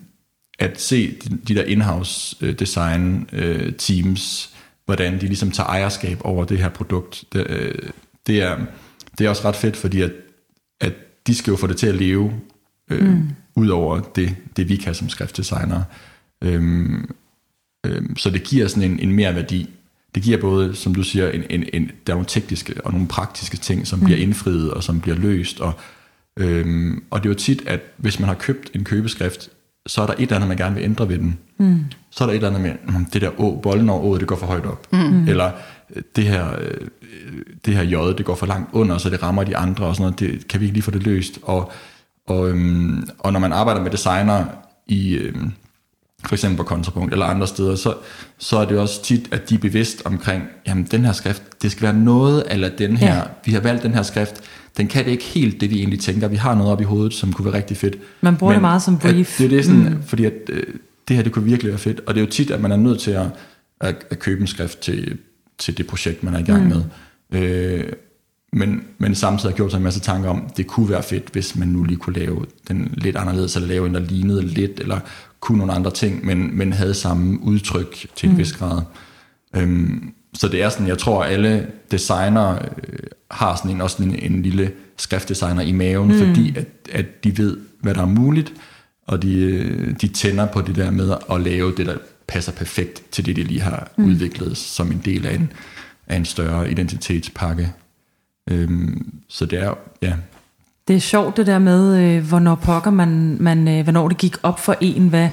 at se de, de der in-house øh, design øh, teams, hvordan de ligesom tager ejerskab over det her produkt, det, øh, det, er, det er også ret fedt, fordi at, at de skal jo få det til at leve øh, mm. ud over det, det vi kan som skriftdesigner. Øhm, øhm, så det giver sådan en, en mere værdi det giver både, som du siger, en, en, en, der er nogle tekniske og nogle praktiske ting, som mm. bliver indfriet og som bliver løst. Og, øhm, og det er jo tit, at hvis man har købt en købeskrift, så er der et eller andet, man gerne vil ændre ved den. Mm. Så er der et eller andet med, hmm, det der å, bolden over ået, det går for højt op. Mm. Eller øh, det her, øh, det her j, det går for langt under, så det rammer de andre og sådan noget. Det, kan vi ikke lige få det løst? Og, og, øhm, og når man arbejder med designer i... Øhm, for eksempel på kontrapunkt eller andre steder, så, så er det også tit, at de er bevidst omkring, jamen den her skrift, det skal være noget, eller den her, ja. vi har valgt den her skrift, den kan det ikke helt det, vi egentlig tænker. Vi har noget op i hovedet, som kunne være rigtig fedt. Man bruger Men, det meget som brief. det er det sådan, mm. fordi at, øh, det her, det kunne virkelig være fedt. Og det er jo tit, at man er nødt til at, at, at købe en skrift til, til det projekt, man er i gang mm. med. Øh, men, men samtidig har gjort sig en masse tanker om, det kunne være fedt, hvis man nu lige kunne lave den lidt anderledes, eller lave en, der lignede lidt, eller kunne nogle andre ting, men, men havde samme udtryk til en mm. vis grad. Øhm, så det er sådan, jeg tror, alle designer øh, har sådan en, også en, en lille skriftdesigner i maven, mm. fordi at, at de ved, hvad der er muligt, og de, øh, de tænder på det der med at lave det, der passer perfekt til det, de lige har mm. udviklet som en del af en, af en større identitetspakke. Øhm, så det er, ja, det er sjovt det der med, øh, hvornår pokker man, man øh, hvornår det gik op for en, hvad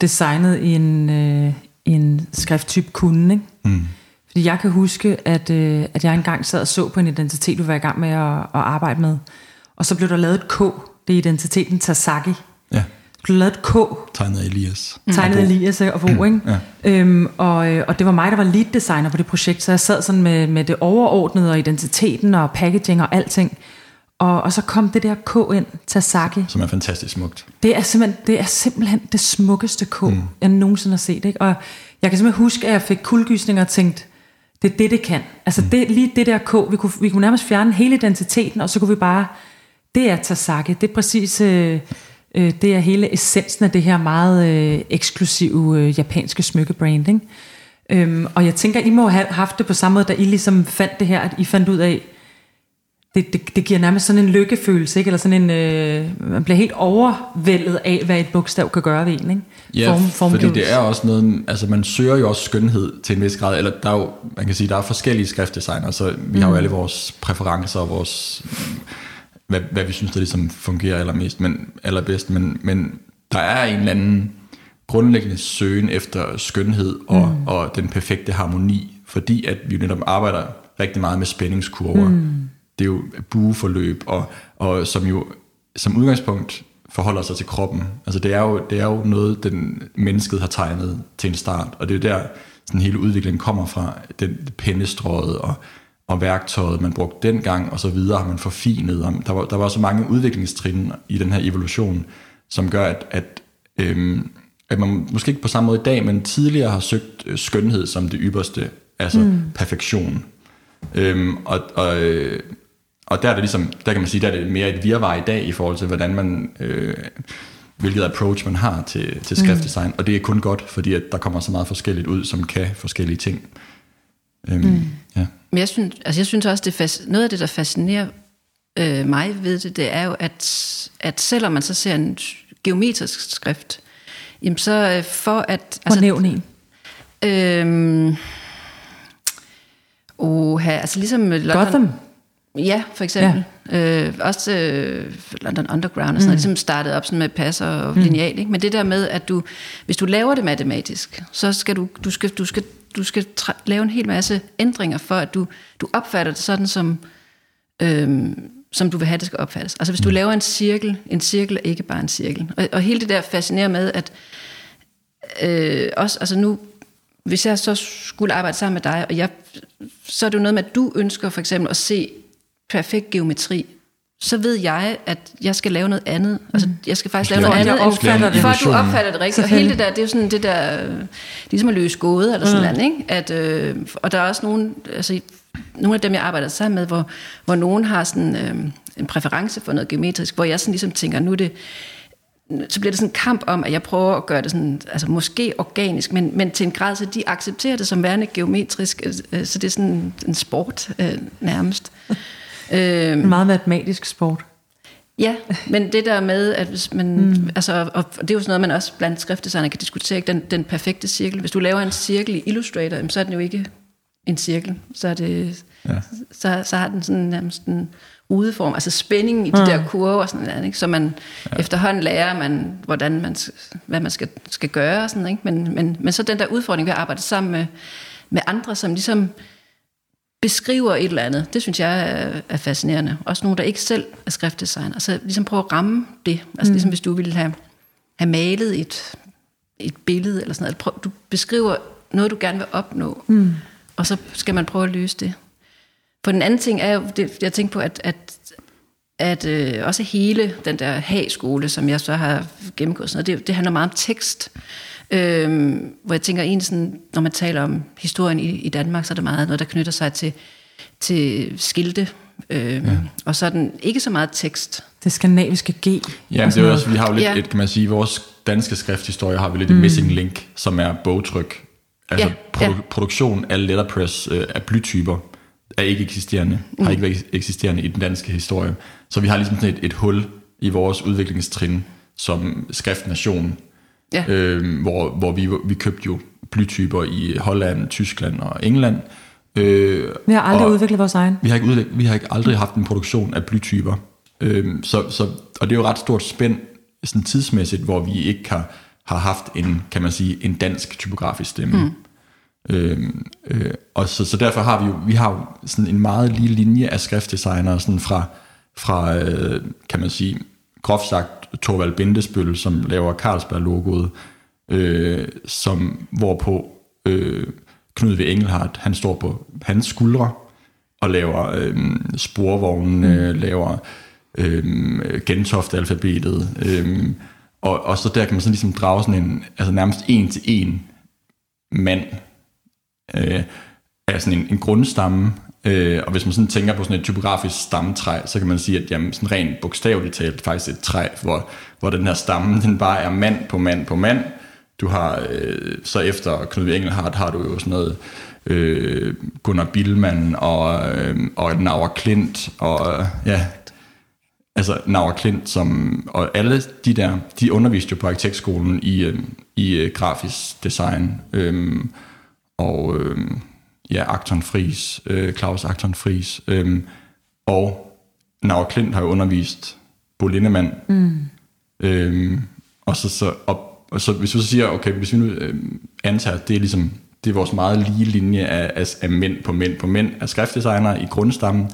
designet i en, øh, en skrifttype kunne. Ikke? Mm. Fordi jeg kan huske, at, øh, at jeg engang sad og så på en identitet, du var i gang med at, at arbejde med. Og så blev der lavet et K. Det er identiteten Tasaki. Ja. Der blev lavet et K. Tegnet Elias. Mm. Tegnet Elias og Bo, mm. ikke? Ja. Øhm, og, øh, og det var mig, der var lead designer på det projekt, så jeg sad sådan med, med det overordnede og identiteten og packaging og alting. Og, og så kom det der K ind, Tasaki. Som er fantastisk smukt. Det er simpelthen det, er simpelthen det smukkeste K, mm. jeg nogensinde har set. Ikke? Og jeg kan simpelthen huske, at jeg fik kuldgysninger og tænkte, det er det, det kan. Altså mm. det, lige det der K, vi kunne, vi kunne nærmest fjerne hele identiteten, og så kunne vi bare, det er Tasaki, det er præcis, øh, øh, det er hele essensen af det her meget øh, eksklusive øh, japanske smykkebrand. Ikke? Øhm, og jeg tænker, I må have haft det på samme måde, da I ligesom fandt det her, at I fandt ud af, det, det, det giver nærmest sådan en lykkefølelse, ikke? eller sådan en, øh, man bliver helt overvældet af, hvad et bogstav kan gøre ved en. Ikke? Ja, Form, fordi det er også noget, altså man søger jo også skønhed til en vis grad, eller der er jo, man kan sige, der er forskellige skriftdesigner, så vi mm. har jo mm. alle vores præferencer og vores, hvad, hvad vi synes, der ligesom fungerer allermest, men, allerbedst, men, men der er en eller anden grundlæggende søgen efter skønhed og, mm. og den perfekte harmoni, fordi at vi netop arbejder rigtig meget med spændingskurver. Mm det er jo bueforløb, og, og som jo som udgangspunkt forholder sig til kroppen. Altså det er jo, det er jo noget, den mennesket har tegnet til en start, og det er jo der, sådan hele udviklingen kommer fra, den pennestrøget og, og værktøjet, man brugte dengang, og så videre har man forfinet. Og der, var, der var så mange udviklingstrin i den her evolution, som gør, at, at, øhm, at man måske ikke på samme måde i dag, men tidligere har søgt øh, skønhed som det ypperste, altså mm. perfektion. Øhm, og, og, øh, og der er det ligesom, der kan man sige, der er det mere et virvar i dag i forhold til, hvordan man, øh, hvilket approach man har til, til skriftdesign. Mm. Og det er kun godt, fordi at der kommer så meget forskelligt ud, som kan forskellige ting. Øhm, mm. ja. Men jeg synes, altså jeg synes også, det fas, noget af det, der fascinerer øh, mig ved det, det er jo, at, at selvom man så ser en geometrisk skrift, jamen så øh, for at... Altså, nævne en. Øhm, Oha, altså ligesom... Gotham. Ja, for eksempel. Ja. Øh, også øh, London Underground og sådan mm. noget, ligesom startede op sådan med passer og mm. lineal. Ikke? Men det der med, at du, hvis du laver det matematisk, så skal du, du skal, du skal, du skal tra- lave en hel masse ændringer for, at du, du opfatter det sådan, som, øh, som du vil have, det skal opfattes. Altså hvis du mm. laver en cirkel, en cirkel er ikke bare en cirkel. Og, og hele det der fascinerer med, at øh, også, altså nu, hvis jeg så skulle arbejde sammen med dig, og jeg, så er det jo noget med, at du ønsker for eksempel at se perfekt geometri, så ved jeg, at jeg skal lave noget andet. Altså, Mm. jeg skal faktisk lave noget andet, opfatter for at du opfatter det rigtigt. Og hele det der, det er jo sådan det der, øh, ligesom at løse gåde eller sådan Mm. noget, ikke? At, øh, og der er også nogle, altså, nogle af dem, jeg arbejder sammen med, hvor, hvor nogen har sådan øh, en præference for noget geometrisk, hvor jeg sådan ligesom tænker, nu det, så bliver det sådan en kamp om, at jeg prøver at gøre det sådan, altså måske organisk, men, men til en grad, så de accepterer det som værende geometrisk, øh, så det er sådan en sport øh, nærmest. (laughs) øh, En meget matematisk sport. Ja, men det der med, at hvis man, mm. altså, og det er jo sådan noget, man også blandt skriftdesignere kan diskutere, ikke? Den, den perfekte cirkel. Hvis du laver en cirkel i Illustrator, så er den jo ikke en cirkel. Så, er det, Ja. så, så har den sådan nærmest en rudeform, altså spændingen i de Mm. der kurver og sådan noget, ikke? så man ja. efterhånden lærer, man, hvordan man, hvad man skal, skal gøre og sådan, ikke? Men, men, men så den der udfordring ved at arbejde sammen med, med andre, som ligesom beskriver et eller andet, det synes jeg er, er fascinerende. Også nogen, der ikke selv er skriftdesigner. Altså ligesom prøve at ramme det. Altså mm. ligesom hvis du ville have, have malet et, et billede eller sådan noget. Prøv, du beskriver noget, du gerne vil opnå, mm. og så skal man prøve at løse det. For den anden ting er jo, det, jeg tænker på, at, at, at øh, også hele den der hagskole, som jeg så har gennemgået, sådan noget, det, det handler meget om tekst. Øhm, hvor jeg tænker egentlig sådan, når man taler om historien i, i Danmark, så er det meget noget, der knytter sig til, til skilte. Øhm, ja. Og så er den ikke så meget tekst. Det skandinaviske G. Ja, det er sådan også, vi har jo lidt, Ja. et, kan man sige, i vores danske skrifthistorie har vi lidt mm. et missing link, som er bogtryk. Altså Ja, produ- ja. produktion af letterpress øh, af blytyper er ikke eksisterende, Mm. har ikke været eksisterende i den danske historie. Så vi har ligesom sådan et, et hul i vores udviklingstrin som skriftnation, Ja. øh, hvor, hvor vi, vi købte jo blytyper i Holland, Tyskland og England. Øh, Vi har aldrig udviklet vores egen. vi har ikke, udlæg, vi har ikke aldrig haft en produktion af blytyper. Øhm, så, så, og det er jo et ret stort spænd sådan tidsmæssigt, hvor vi ikke har, har haft en, kan man sige, en dansk typografisk stemme. Mm. Øhm, øh, og så, så derfor har vi jo, vi har jo sådan en meget lille linje af skriftdesignere sådan fra, fra øh, kan man sige, groft sagt Torvald Bindesbøl, som laver Carlsberg-logoet, øh, som, hvorpå øh, Knud V. Engelhardt, han står på hans skuldre og laver øh, sporvognen, øh, laver øh, Gentofte-alfabetet, øh, og, og så der kan man sådan ligesom drage sådan en, altså nærmest en til en mand øh, af sådan en, en grundstamme, øh, og hvis man sådan tænker på sådan et typografisk stamtræ, så kan man sige, at jamen, sådan rent bogstaveligt talt faktisk et træ, hvor, hvor den her stamme, (laughs) den bare er mand på mand på mand. Du har, øh, så efter Knud Engelhardt har du jo sådan noget øh, Gunnar Billmann og, øh, og Nauer Klint, og øh, ja, altså Nauer Klint, som, og alle de der, de underviste jo på arkitektskolen i, øh, i øh, grafisk design, øh, og øh, ja, Acton Fries, øh, Claus Acton Fries, øh, og Nauer Klint har jo undervist Bo Lindemann, mm. øh, og så, så, og, og så hvis vi så siger, okay, hvis vi nu øh, antager, at det er ligesom, det er vores meget lige linje af, af, af mænd på mænd på mænd, af skriftdesignere i grundstammen,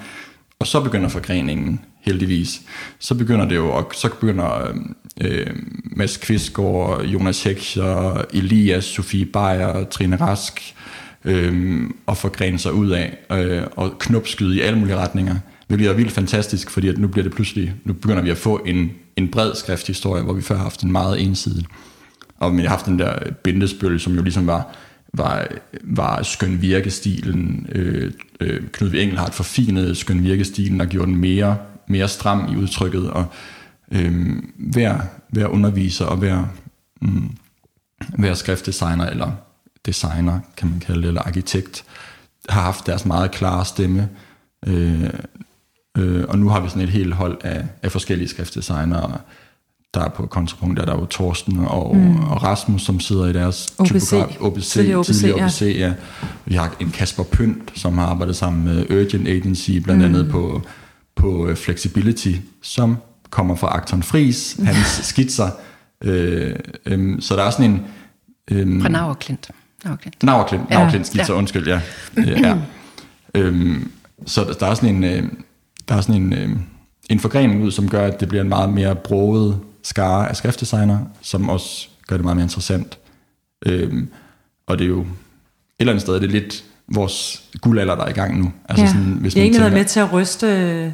og så begynder forgreningen, heldigvis. Så begynder det jo, og så begynder øh, Mads Kvistgaard, Jonas Heckscher, Elias, Sofie Beyer, Trine Rask øh, at forgrene sig ud af, øh, og knopskyde i alle mulige retninger. Det bliver vildt fantastisk, fordi at nu bliver det pludselig, nu begynder vi at få en, en bred skrifthistorie, hvor vi før har haft en meget ensidig. Og vi har haft den der bindesbøl, som jo ligesom var, var, var skøn virkestilen. Øh, øh, Knud V. Engelhardt forfinede skøn virkestilen og gjorde den mere, mere stram i udtrykket. Og øh, hver, hver underviser og hver, mm, hver skriftdesigner, eller designer, kan man kalde det, eller arkitekt, har haft deres meget klare stemme. Øh, øh, og nu har vi sådan et helt hold af, af forskellige skriftdesignere, der er på kontrapunkt, der er der jo Torsten og, mm. og Rasmus, som sidder i deres OBC. typograf, OBC, Tidligere OBC, tidligere ja. OBC, ja. Vi har en Kasper Pynt, som har arbejdet sammen med Urgent Agency, blandt andet Mm. på, på øh, Flexibility, som kommer fra Acton Fris, hans skitser. Øh, øh, så der er sådan en... Øh, Fra Nauerklint. Nauerklint. Nauerklint, Ja, skitser, ja. undskyld, ja. Ja. Øhm, så der, der er sådan en, øh, der er sådan en, øh, en forgrening ud, som gør, at det bliver en meget mere broget skare af skriftdesigner, som også gør det meget mere interessant. Øhm, og det er jo et eller andet sted, det er lidt vores guldalder, der er i gang nu. Altså ja. sådan, hvis Vi har man egentlig været med til at ryste øh,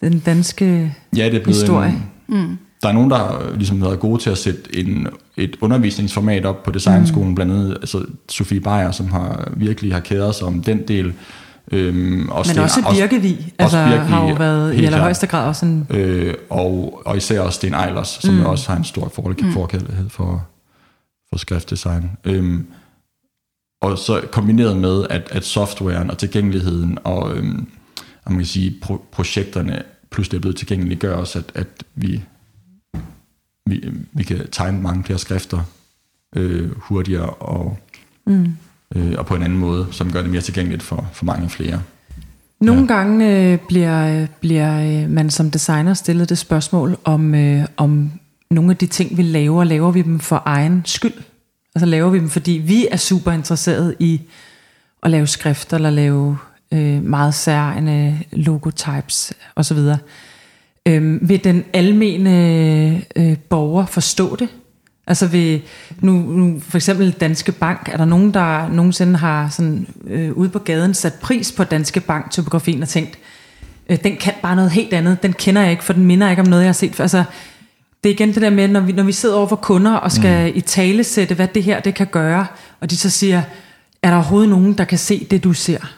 den danske ja, det er blevet historie. En, mm. Der er nogen, der har ligesom været gode til at sætte en, et undervisningsformat op på designskolen, mm. blandt andet altså Sofie Beyer, som har virkelig har kæret sig om den del. Øhm, også Men Sten- også Birkevig, altså Birkevig, har jo været i allerhøjeste grad også en... øh, og, og især også Sten Eilers, som mm. også har en stor Mm. forkærlighed for, for skriftdesign. Øhm, og så kombineret med, at, at softwaren og tilgængeligheden og, øhm, man kan sige, pro- projekterne pludselig er blevet tilgængelige, gør også, at, at vi, vi, vi kan tegne mange flere skrifter øh, hurtigere og, Mm. øh, og på en anden måde, som gør det mere tilgængeligt for, for mange flere. Nogle ja. gange øh, bliver, bliver øh, man som designer stillet det spørgsmål, om, øh, om nogle af de ting, vi laver, laver vi dem for egen skyld? Altså laver vi dem, fordi vi er super interesseret i at lave skrifter, eller lave øh, meget særlige logotypes osv. Øhm, vil den almene øh, borger forstå det? Altså ved, nu, nu for eksempel Danske Bank, er der nogen, der nogensinde har sådan, øh, ude på gaden sat pris på Danske Bank typografien og tænkt, øh, den kan bare noget helt andet, den kender jeg ikke, for den minder ikke om noget, jeg har set. Altså, det er igen det der med, når vi, når vi sidder over for kunder og skal mm. i tale sætte, hvad det her det kan gøre, og de så siger, er der overhovedet nogen, der kan se det, du ser?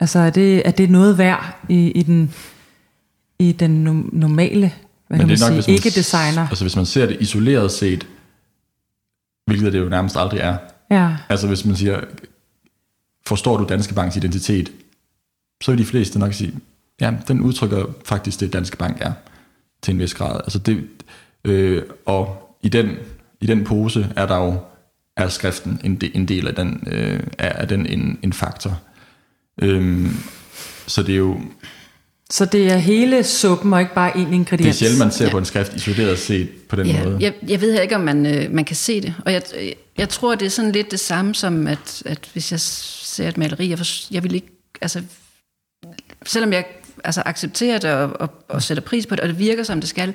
Altså er det, er det noget værd i, i den, i den no- normale, hvad kan man sige, hvis man- ikke designer? Altså hvis man ser det isoleret set, hvilket det jo nærmest aldrig er, Ja. Altså hvis man siger, forstår du Danske Banks identitet, så vil de fleste nok sige, ja, den udtrykker faktisk det, Danske Bank er, til en vis grad. Altså det, øh, og i den, i den pose er der jo, er skriften en, de, en del af den, øh, er, er den en, en faktor. Øhm, så det er jo, Så det er hele suppen og ikke bare en det er ingrediens? sjældent, man ser på en skrift isoleret set på den Ja, måde. jeg, jeg ved ikke, om man, øh, man kan se det. Og jeg, jeg tror, det er sådan lidt det samme som, at, at hvis jeg ser et maleri, jeg, for, jeg vil ikke, altså, selvom jeg altså, accepterer det og, og, og sætter pris på det, og det virker, som det skal,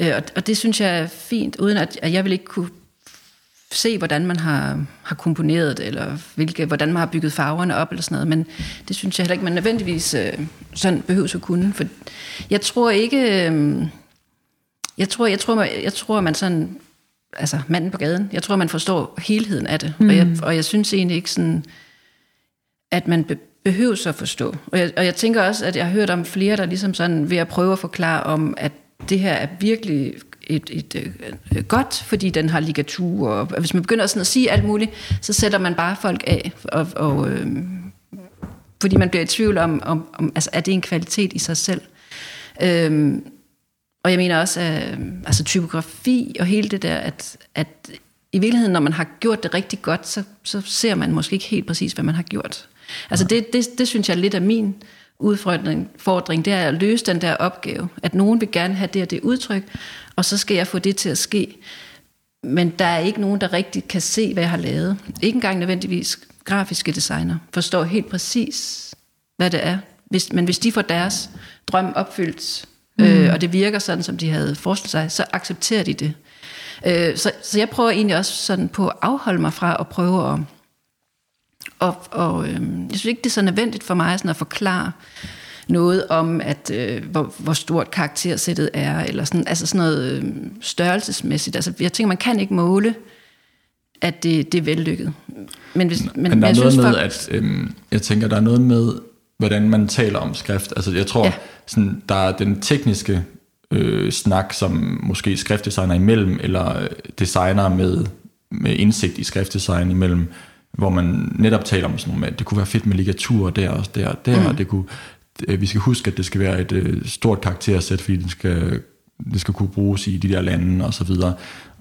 øh, og, og det synes jeg er fint, uden at, at jeg vil ikke kunne se, hvordan man har, har komponeret det, eller hvilke, hvordan man har bygget farverne op, eller sådan noget, men det synes jeg heller ikke, man nødvendigvis øh, sådan behøver at kunne, for jeg tror ikke, øh, jeg tror, jeg tror, jeg tror, man sådan, altså manden på gaden, jeg tror, man forstår helheden af det, mm. og, jeg, og jeg synes egentlig ikke sådan, at man be, behøver så at forstå. Og jeg, og jeg tænker også, at jeg har hørt om flere, der ligesom sådan ved at prøve at forklare om, at det her er virkelig et, et, et, godt, fordi den har ligatur, og hvis man begynder sådan at sige alt muligt, så sætter man bare folk af, og, og øh, fordi man bliver i tvivl om, om, om altså, er det en kvalitet i sig selv. Øh, og jeg mener også, øh, altså, typografi og hele det der, at, at i virkeligheden, når man har gjort det rigtig godt, så, så ser man måske ikke helt præcis, hvad man har gjort. Altså det, det, det synes jeg lidt er min udfordring, fordring, det er at løse den der opgave, at nogen vil gerne have det og det udtryk, og så skal jeg få det til at ske. Men der er ikke nogen, der rigtig kan se, hvad jeg har lavet. Ikke engang nødvendigvis grafiske designer forstår helt præcis, hvad det er. Hvis, men hvis de får deres drøm opfyldt, mm. øh, og det virker sådan, som de havde forestillet sig, så accepterer de det. Øh, så, så jeg prøver egentlig også sådan på at afholde mig fra at prøve at... Og, og øh, jeg synes ikke, det er så nødvendigt for mig sådan at forklare noget om, at øh, hvor, hvor stort karaktersættet er, eller sådan, altså sådan noget øh, størrelsesmæssigt. Altså, jeg tænker, man kan ikke måle, at det, det er vellykket. Men, hvis, men, Men der er noget synes, med, folk, at øhm, jeg tænker, der er noget med, hvordan man taler om skrift. Altså jeg tror, Ja. sådan, der er den tekniske øh, snak, som måske skriftdesigner imellem, eller øh, designer med, med indsigt i skriftdesign imellem, hvor man netop taler om sådan noget med, at det kunne være fedt med ligatur der og der og der, mm. og det kunne, øh, vi skal huske, at det skal være et øh, stort karaktersæt, fordi den skal det skal kunne bruges i de der lande og så videre.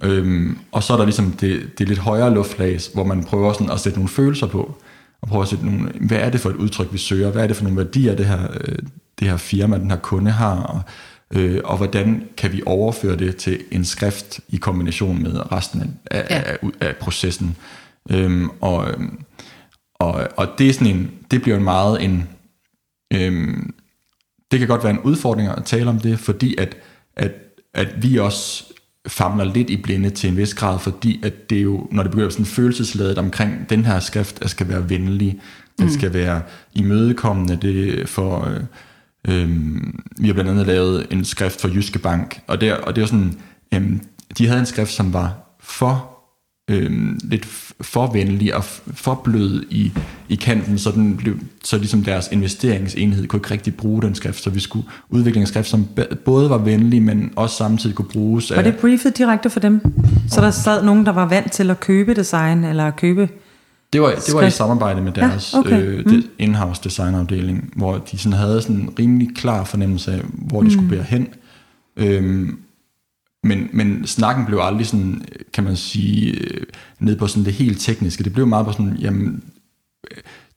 Øhm, og så er der ligesom det, det lidt højere luftlag, hvor man prøver sådan at sætte nogle følelser på, og prøver at sætte nogle, hvad er det for et udtryk, vi søger, hvad er det for nogle værdier, det her, øh, det her firma, den her kunde har, og, øh, og hvordan kan vi overføre det til en skrift i kombination med resten af, ja. af, af, processen. Øhm, og, øhm, og, og det er sådan en, det bliver en meget en, øhm, det kan godt være en udfordring at tale om det, fordi at, at, at vi også famler lidt i blinde til en vis grad, fordi at det er jo, når det begynder sådan følelsesladet omkring den her skrift, der skal være venlig, den mm. skal være imødekommende, det for, øh, øh, vi har blandt andet lavet en skrift for Jyske Bank, og, der, og det er sådan, øh, de havde en skrift, som var for øh, lidt for venlig og for blød i, i kanten, så, den blev, så ligesom deres investeringsenhed kunne ikke rigtig bruge den skrift, så vi skulle udvikle en skrift, som både var venlig, men også samtidig kunne bruges af... Var det briefet direkte for dem? Så der sad nogen, der var vant til at købe design, eller at købe... Det var, det var i samarbejde med deres ja, okay. øh, mm. in-house designafdeling, hvor de sådan havde sådan en rimelig klar fornemmelse af, hvor de mm. skulle bære hen. Øhm, men, men snakken blev aldrig sådan, kan man sige, øh, ned på sådan det helt tekniske. Det blev meget på sådan, jamen,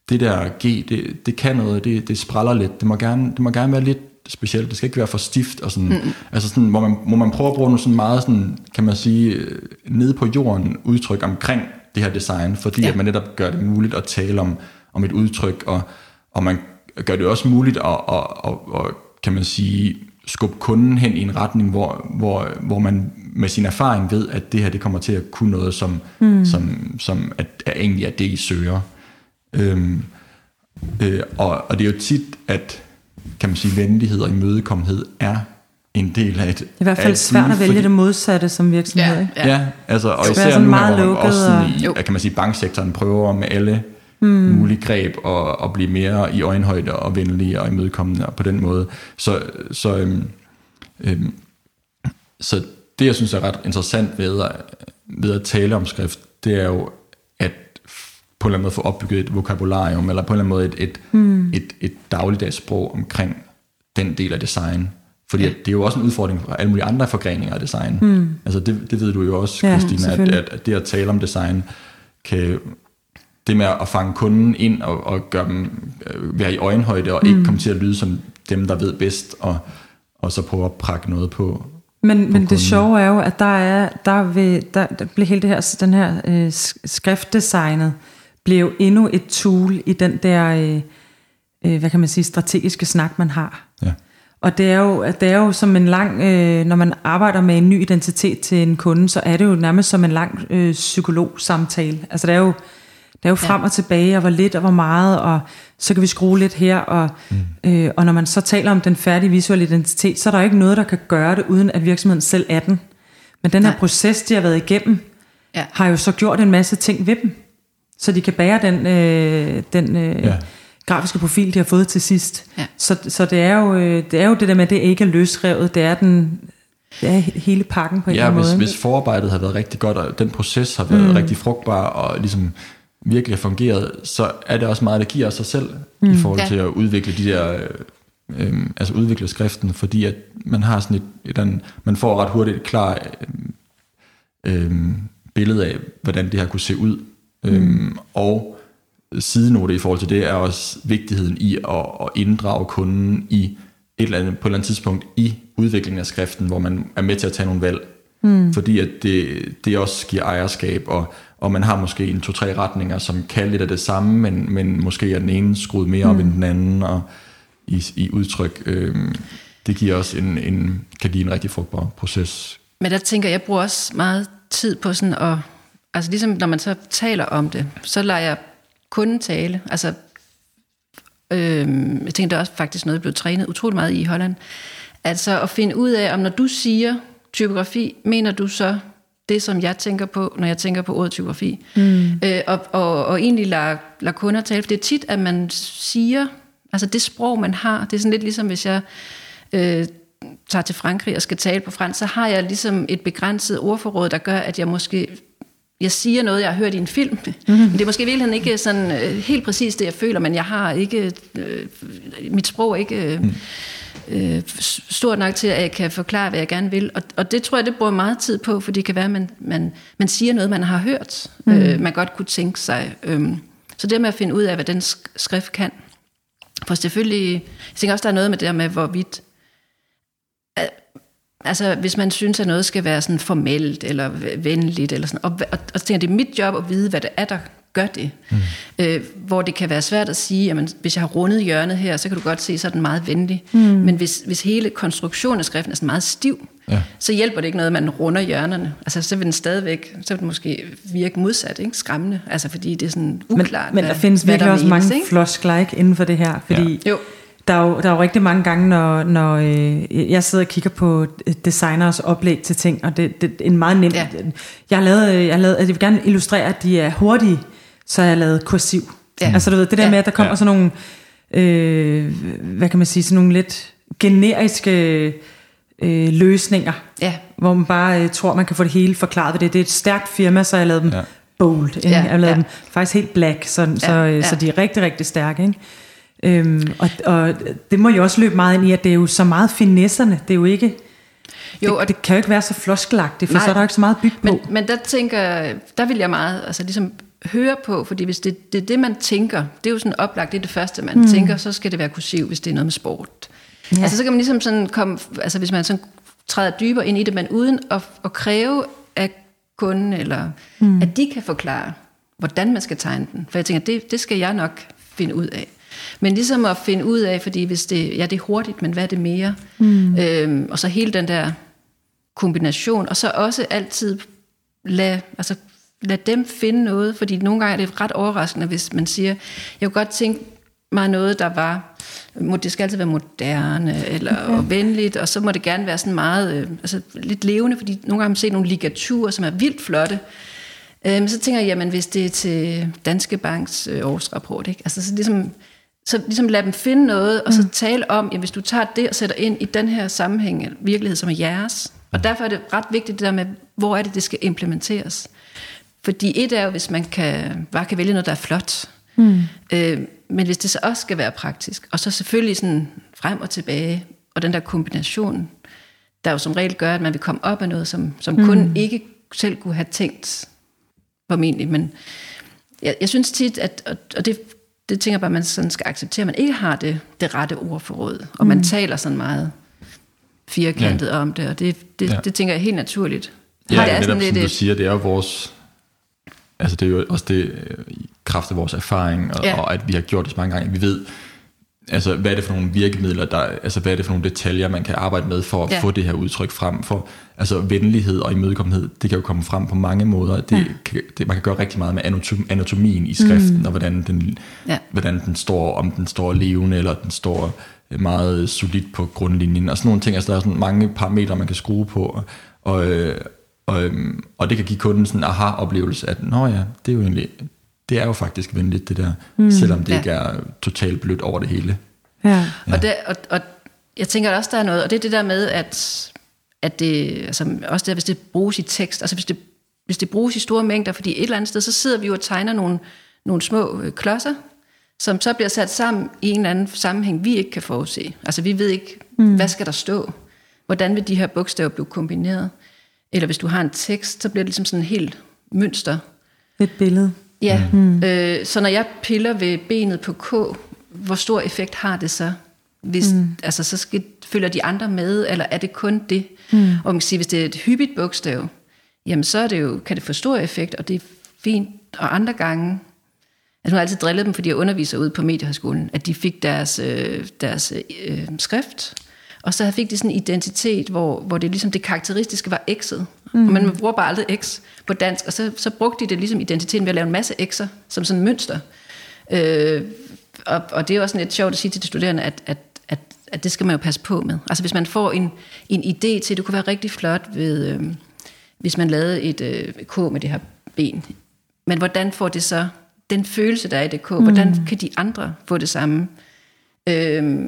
det der G, det, det kan noget, det, det spræller lidt. Det må, gerne, det må gerne være lidt specielt. Det skal ikke være for stift. Og sådan, mm. Altså sådan, hvor, man, hvor man prøver at bruge nogle sådan meget, sådan, kan man sige, øh, nede på jorden udtryk omkring det her design, fordi ja. at man netop gør det muligt at tale om, om et udtryk, og, og man gør det også muligt at, at, at, at kan man sige, skubbe kunden hen i en retning, hvor, hvor, hvor man med sin erfaring ved, at det her det kommer til at kunne noget, som, mm. som, som at, at egentlig er det, I søger. Øhm, øh, og, og det er jo tit, at kan man sige, venlighed og imødekommenhed er en del af et... Det er i hvert fald svært at vælge fordi, det modsatte som virksomhed. Ja, ja. ja altså, og især nu, meget hvor man også sådan i, og, kan man sige, banksektoren prøver med alle mm. mulige greb og, og blive mere i øjenhøjde og venlige og imødekommende og på den måde. Så, så, øhm, øhm, så det, jeg synes er ret interessant ved at, ved at tale om skrift, det er jo, at på en eller anden måde få opbygget et vokabularium, eller på en eller anden måde et, et, mm. et, et dagligdags sprog omkring den del af design. Fordi at det er jo også en udfordring for alle mulige andre forgreninger af design. Mm. Altså det, det ved du jo også, ja, Christina, at, at, at det at tale om design kan det med at fange kunden ind og, og gøre dem øh, være i øjenhøjde og mm. ikke komme til at lyde som dem, der ved bedst, og, og så prøve at prakke noget på. Men, på men det sjove er jo, at der er der vil, der, der bliver hele det her, den her øh, skriftdesignet bliver jo endnu et tool i den der, øh, øh, hvad kan man sige, strategiske snak, man har. Ja. Og det er jo, det er jo som en lang, øh, når man arbejder med en ny identitet til en kunde, så er det jo nærmest som en lang øh, psykologsamtale. Altså det er jo, det er jo frem og tilbage, og hvor lidt og hvor meget, og så kan vi skrue lidt her. Og, mm. øh, og når man så taler om den færdige visuelle identitet, så er der ikke noget, der kan gøre det, uden at virksomheden selv er den. Men den her Nej. proces, de har været igennem, ja. har jo så gjort en masse ting ved dem. Så de kan bære den, øh, den øh, ja. grafiske profil, de har fået til sidst. Ja. Så, så det, er jo, øh, det er jo det der med, at det ikke er løsrevet, det er den det er hele pakken på en ja, eller anden hvis, måde. hvis forarbejdet har været rigtig godt, og den proces har været mm. rigtig frugtbar, og ligesom virkelig har fungeret, så er det også meget, der giver sig selv mm. i forhold ja. til at udvikle de der, øh, øh, altså udvikle skriften, fordi at man har sådan et, et et man får ret hurtigt et klart øh, øh, billede af, hvordan det her kunne se ud. Mm. Øhm, og sidenote i forhold til det er også vigtigheden i at, at inddrage kunden i et eller andet, på et eller andet tidspunkt i udviklingen af skriften, hvor man er med til at tage nogle valg. Mm. Fordi at det, det også giver ejerskab, og og man har måske en to-tre retninger, som kan lidt af det samme, men, men måske er den ene skruet mere mm. op end den anden, og i, i udtryk. Øh, det giver også en, en, kan give en rigtig frugtbar proces. Men der tænker jeg, bruger også meget tid på sådan at, altså ligesom når man så taler om det, så lader jeg kunden tale. Altså, øh, jeg tænker, der er også faktisk noget, der blev trænet utrolig meget i Holland. Altså at finde ud af, om når du siger typografi, mener du så det, som jeg tænker på, når jeg tænker på ordet typografi. Mm. Øh, og, og, og egentlig lade, lade kunder tale. For det er tit, at man siger, altså det sprog, man har, det er sådan lidt ligesom, hvis jeg øh, tager til Frankrig og skal tale på fransk, så har jeg ligesom et begrænset ordforråd, der gør, at jeg måske jeg siger noget, jeg har hørt i en film. Mm-hmm. Men det er måske virkelig ikke sådan øh, helt præcis det, jeg føler, men jeg har ikke, øh, mit sprog er ikke... Øh, mm øh, stort nok til, at jeg kan forklare, hvad jeg gerne vil. Og, og det tror jeg, det bruger meget tid på, for det kan være, at man, man, man siger noget, man har hørt, mm. øh, man godt kunne tænke sig. Øh, så det med at finde ud af, hvad den skrift kan. For selvfølgelig, jeg tænker også, der er noget med det der med, hvorvidt Altså, hvis man synes, at noget skal være sådan formelt eller venligt, eller sådan, og, og, og tænker, det er mit job at vide, hvad det er, der gør det. Mm. Øh, hvor det kan være svært at sige, at hvis jeg har rundet hjørnet her, så kan du godt se, så er den meget venlig. Mm. Men hvis, hvis hele konstruktionen af skriften er sådan meget stiv, ja. så hjælper det ikke noget, at man runder hjørnerne. Altså, så vil den stadigvæk, så vil den måske virke modsat, ikke? skræmmende. Altså, fordi det er sådan uklart, Men, men der hvad, findes virkelig også menes, mange floskler ikke, inden for det her, fordi... Ja. Jo der er, jo, der er jo rigtig mange gange, når, når øh, jeg sidder og kigger på designers oplæg til ting, og det, det er en meget nem... Ja. Jeg har lavet, jeg har lavet, jeg vil gerne illustrere, at de er hurtige, så jeg har lavet kursiv. Ja. Altså du ved, det der ja. med, at der kommer ja. sådan nogle, øh, hvad kan man sige, sådan nogle lidt generiske øh, løsninger, ja. hvor man bare øh, tror, man kan få det hele forklaret ved det. Det er et stærkt firma, så jeg har lavet dem ja. bold. Ja. Jeg har lavet ja. dem faktisk helt black, så, ja. så, øh, ja. så de er rigtig, rigtig stærke. Ikke? Øhm, og, og det må jo også løbe meget ind i, at det er jo så meget finesserne. Det er jo ikke... Jo, det, og det kan jo ikke være så floskelagtigt, for nej, så er der ikke så meget bygge på. Men, men der tænker, der vil jeg meget altså ligesom høre på, fordi hvis det, det er det, man tænker, det er jo sådan oplagt, det er det første, man mm. tænker, så skal det være kursiv, hvis det er noget med sport. Ja. Altså så kan man ligesom sådan komme, altså hvis man sådan træder dybere ind i det, men uden at, at kræve af kunden, eller mm. at de kan forklare, hvordan man skal tegne den. For jeg tænker, det, det skal jeg nok finde ud af. Men ligesom at finde ud af, fordi hvis det, ja, det er hurtigt, men hvad er det mere? Mm. Øhm, og så hele den der kombination, og så også altid lad, altså, lad dem finde noget, fordi nogle gange er det ret overraskende, hvis man siger, jeg kunne godt tænke mig noget, der var, det skal altid være moderne, eller okay. venligt, og så må det gerne være sådan meget, øh, altså lidt levende, fordi nogle gange har man set nogle ligaturer, som er vildt flotte, øhm, så tænker jeg, jamen hvis det er til Danske Banks øh, årsrapport, ikke? Altså så ligesom, så ligesom lad dem finde noget, og så mm. tale om, at hvis du tager det og sætter ind i den her sammenhæng, virkelighed, som er jeres. Og derfor er det ret vigtigt det der med, hvor er det, det skal implementeres. Fordi et er jo, hvis man kan, bare kan vælge noget, der er flot. Mm. Øh, men hvis det så også skal være praktisk, og så selvfølgelig sådan frem og tilbage, og den der kombination, der jo som regel gør, at man vil komme op af noget, som, som mm. kun ikke selv kunne have tænkt, formentlig. Men jeg, jeg synes tit, at, og det det tænker jeg bare, at man sådan skal acceptere, at man ikke har det, det rette ord for råd. Og mm. man taler sådan meget firkantet ja. om det, og det, det, ja. det tænker jeg er helt naturligt. Ja, det er sådan lidt, som du siger, det er jo vores... Altså det er jo også det øh, kraft af vores erfaring, og, ja. og at vi har gjort det så mange gange. Vi ved, altså hvad er det for nogle virkemidler, der, altså hvad er det for nogle detaljer, man kan arbejde med for at ja. få det her udtryk frem. For altså venlighed og imødekommenhed, det kan jo komme frem på mange måder. Det, ja. kan, det, man kan gøre rigtig meget med anatom, anatomien i skriften, mm. og hvordan den, ja. hvordan den står, om den står levende, eller den står meget solidt på grundlinjen, og sådan nogle ting. Altså der er sådan mange parametre, man kan skrue på, og, og, og det kan give kunden sådan en aha-oplevelse, at nå ja, det er jo egentlig, det er jo faktisk venligt det der, mm. selvom det ja. ikke er totalt blødt over det hele. Ja. ja. Og, det, og, og jeg tænker også, der er noget, og det er det der med, at, at det, altså også det, hvis det bruges i tekst, altså hvis det, hvis det bruges i store mængder, fordi et eller andet sted, så sidder vi jo og tegner nogle, nogle små øh, klodser, som så bliver sat sammen i en eller anden sammenhæng, vi ikke kan forudse. Altså vi ved ikke, mm. hvad skal der stå? Hvordan vil de her bogstaver blive kombineret? Eller hvis du har en tekst, så bliver det ligesom sådan en helt mønster. Et billede. Ja, mm. øh, så når jeg piller ved benet på K, hvor stor effekt har det så? Hvis, mm. altså, så skal, følger de andre med, eller er det kun det? Mm. Og man kan sige, hvis det er et hyppigt bogstav, jamen så er det jo, kan det få stor effekt, og det er fint. Og andre gange, altså nu har jeg altid drillet dem, fordi jeg underviser ude på Mediehøjskolen, at de fik deres, øh, deres øh, skrift, og så fik de sådan en identitet, hvor, hvor det ligesom det karakteristiske var X'et. Mm. Og man bruger bare aldrig X på dansk. Og så, så brugte de det ligesom identiteten ved at lave en masse X'er som sådan mønster. Øh, og, og det er også lidt sjovt at sige til de studerende, at, at, at, at det skal man jo passe på med. Altså hvis man får en, en idé til, det kunne være rigtig flot, ved, øh, hvis man lavede et øh, K med det her ben. Men hvordan får det så den følelse, der er i det K? Hvordan mm. kan de andre få det samme? Øh,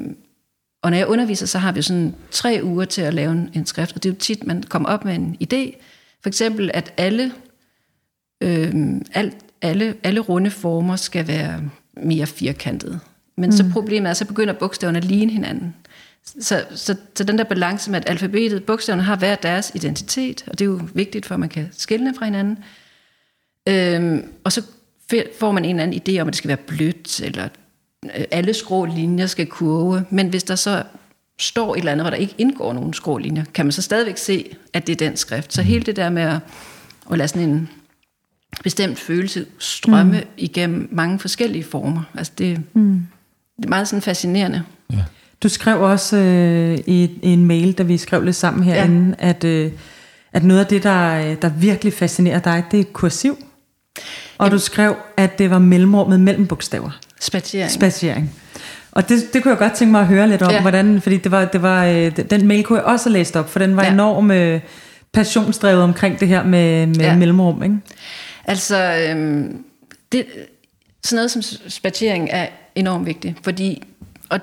og når jeg underviser, så har vi sådan tre uger til at lave en, en skrift, og det er jo tit, man kommer op med en idé. For eksempel, at alle, øh, alt, alle, alle runde former skal være mere firkantede. Men mm. så problemet er, så begynder bogstaverne at ligne hinanden. Så, så, så den der balance med, at alfabetet, bogstaverne har hver deres identitet, og det er jo vigtigt, for at man kan skille fra hinanden. Øhm, og så får man en eller anden idé om, at det skal være blødt, eller alle skrå linjer skal kurve. Men hvis der så står et eller andet, hvor der ikke indgår nogen skrå linjer, kan man så stadigvæk se, at det er den skrift. Så hele det der med at, at lade sådan en bestemt følelse strømme mm. igennem mange forskellige former, altså det, mm. det er meget sådan fascinerende. Ja. Du skrev også øh, i, i en mail, da vi skrev lidt sammen herinde, ja. at, øh, at noget af det, der, der virkelig fascinerer dig, det er kursiv. Og Jamen. du skrev, at det var mellemrummet mellem bogstaver. Spatiering. Spatiering. Og det, det kunne jeg godt tænke mig at høre lidt om, ja. hvordan, fordi det var, det var, øh, den mail kunne jeg også have læst op, for den var ja. enormt øh, passionsdrevet omkring det her med, med ja. mellemrum. Ikke? Altså, øhm, det, sådan noget som spatiering er enormt vigtigt, fordi, og,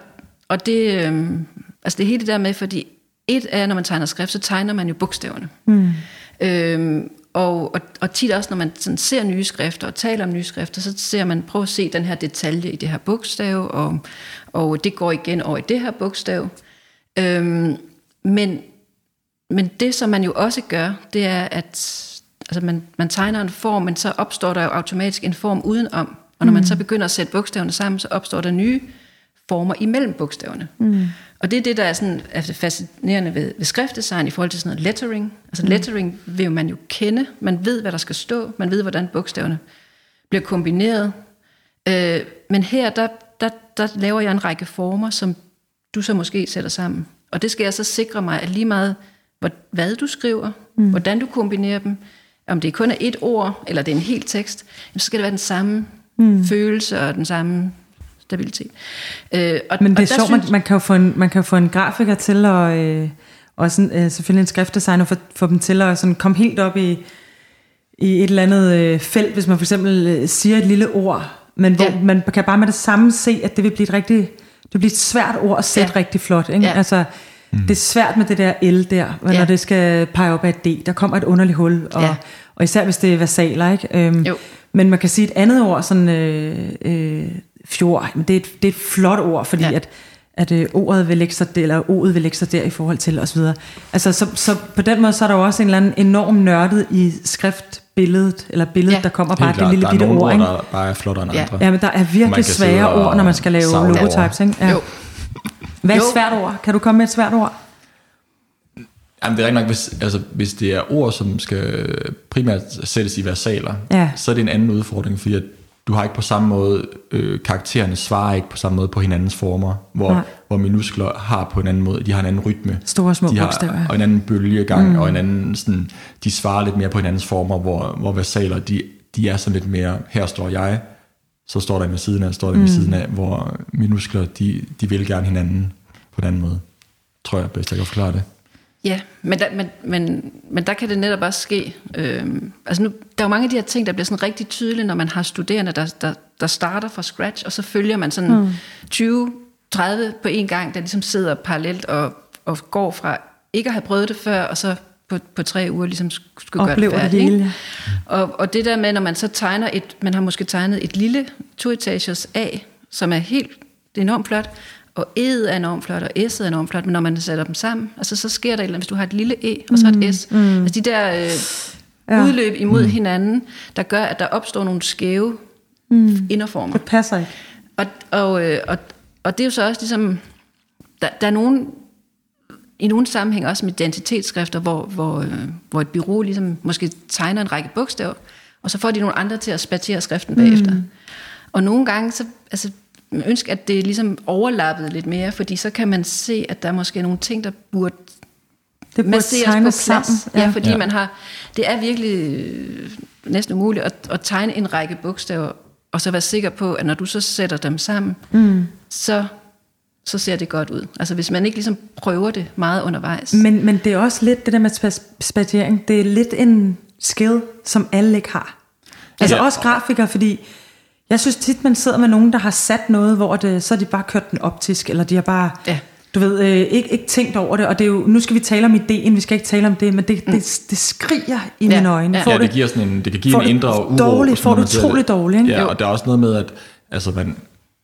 og det, øhm, altså det hele det der med, fordi et er, når man tegner skrift, så tegner man jo bogstaverne. Mm. Øhm, og, og, og tit også, når man sådan ser nye skrifter og taler om nye skrifter, så ser man, prøv at se den her detalje i det her bogstav, og, og det går igen over i det her bogstav. Øhm, men, men det, som man jo også gør, det er, at altså man, man tegner en form, men så opstår der jo automatisk en form udenom. Og når mm. man så begynder at sætte bogstaverne sammen, så opstår der nye former imellem bogstaverne. Mm. Og det er det, der er, sådan, er fascinerende ved, ved skriftdesign i forhold til sådan noget lettering. Altså mm. lettering vil man jo kende. Man ved, hvad der skal stå. Man ved, hvordan bogstaverne bliver kombineret. Øh, men her, der, der, der laver jeg en række former, som du så måske sætter sammen. Og det skal jeg så sikre mig, at lige meget hvad du skriver, mm. hvordan du kombinerer dem, om det kun er et ord, eller det er en hel tekst, så skal det være den samme mm. følelse og den samme stabilitet. Øh, og, Men det er sjovt, synes... man, man, kan jo få en, man kan jo få en grafiker til at, øh, og sådan, øh, selvfølgelig en skriftdesigner, for, få dem til at sådan komme helt op i, i et eller andet øh, felt, hvis man for eksempel øh, siger et lille ord, men hvor ja. man kan bare med det samme se, at det vil blive et rigtig, det bliver et svært ord at sætte ja. rigtig flot. Ikke? Ja. Altså, mm. Det er svært med det der L der, når ja. det skal pege op af et D. Der kommer et underligt hul, og, ja. og især hvis det er versaler. Ikke? Øhm, jo. Men man kan sige et andet ord, sådan øh, øh, fjord, men det er, et, det er et flot ord, fordi ja. at, at øh, ordet vil lægge sig der, eller ordet vil lægge sig der i forhold til osv. Altså, så, så på den måde, så er der jo også en eller anden enorm nørdet i skriftbilledet, eller billedet, ja. der kommer bare det lille bitte ord. Der er nogle ord, der bare er flottere end ja. andre. Ja, men der er virkelig svære ord, når man skal lave logotypes, ikke? Ja. Jo. Hvad er et svært ord? Kan du komme med et svært ord? Jamen det er rigtig nok, hvis, altså, hvis det er ord, som skal primært sættes i versaler, ja. så er det en anden udfordring, fordi at du har ikke på samme måde, øh, karaktererne svarer ikke på samme måde på hinandens former, hvor, hvor minuskler har på en anden måde, de har en anden rytme. Store små de har, bogstaver. Og en anden bølgegang, mm. og en anden sådan, de svarer lidt mere på hinandens former, hvor, hvor versaler, de, de er sådan lidt mere, her står jeg, så står der ved siden af, står der mm. siden af, hvor minuskler, de, de vil gerne hinanden på den anden måde. Tror jeg bedst, jeg kan forklare det. Ja, men der, men, men, men der kan det netop også ske. Øhm, altså nu, der er jo mange af de her ting, der bliver sådan rigtig tydelige, når man har studerende, der, der, der starter fra scratch, og så følger man sådan mm. 20, 30 på en gang, der ligesom sidder parallelt og, og går fra ikke at have prøvet det før, og så på, på tre uger ligesom skulle Oplever gøre det færdigt. Det hele. Og, og det der med, når man så tegner et, man har måske tegnet et lille toetagers A, som er helt, det er enormt flot, og E'et er enormt flot, og S'et er enormt flot, men når man sætter dem sammen, altså så sker der et eller andet, hvis du har et lille E, og så et S, mm. mm. altså de der øh, ja. udløb imod mm. hinanden, der gør, at der opstår nogle skæve mm. inderformer. Det passer ikke. Og, og, øh, og, og det er jo så også ligesom, der, der er nogen, i nogle sammenhæng også med identitetsskrifter, hvor, hvor, øh, hvor et bureau ligesom måske tegner en række bogstaver, og så får de nogle andre til at spatere skriften bagefter. Mm. Og nogle gange, så, altså, ønske, at det ligesom overlappede lidt mere, fordi så kan man se, at der er måske nogle ting, der burde det burde masseres på plads. Sammen. Ja. ja, fordi ja. man har, det er virkelig øh, næsten umuligt at, at tegne en række bogstaver, og så være sikker på, at når du så sætter dem sammen, mm. så så ser det godt ud. Altså hvis man ikke ligesom prøver det meget undervejs. Men, men det er også lidt det der med spatiering, det er lidt en skill, som alle ikke har. Altså ja. også grafikere, fordi jeg synes tit, man sidder med nogen, der har sat noget, hvor det, så har de bare kørt den optisk, eller de har bare... Ja. Du ved, øh, ikke, ikke tænkt over det, og det er jo, nu skal vi tale om ideen, vi skal ikke tale om det, men det, mm. det, det skriger i ja. mine øjne. Ja, får ja det, giver sådan en, det kan give en indre uro. Dårligt, får du utroligt dårligt. Ikke? Ja, og der er også noget med, at altså, man,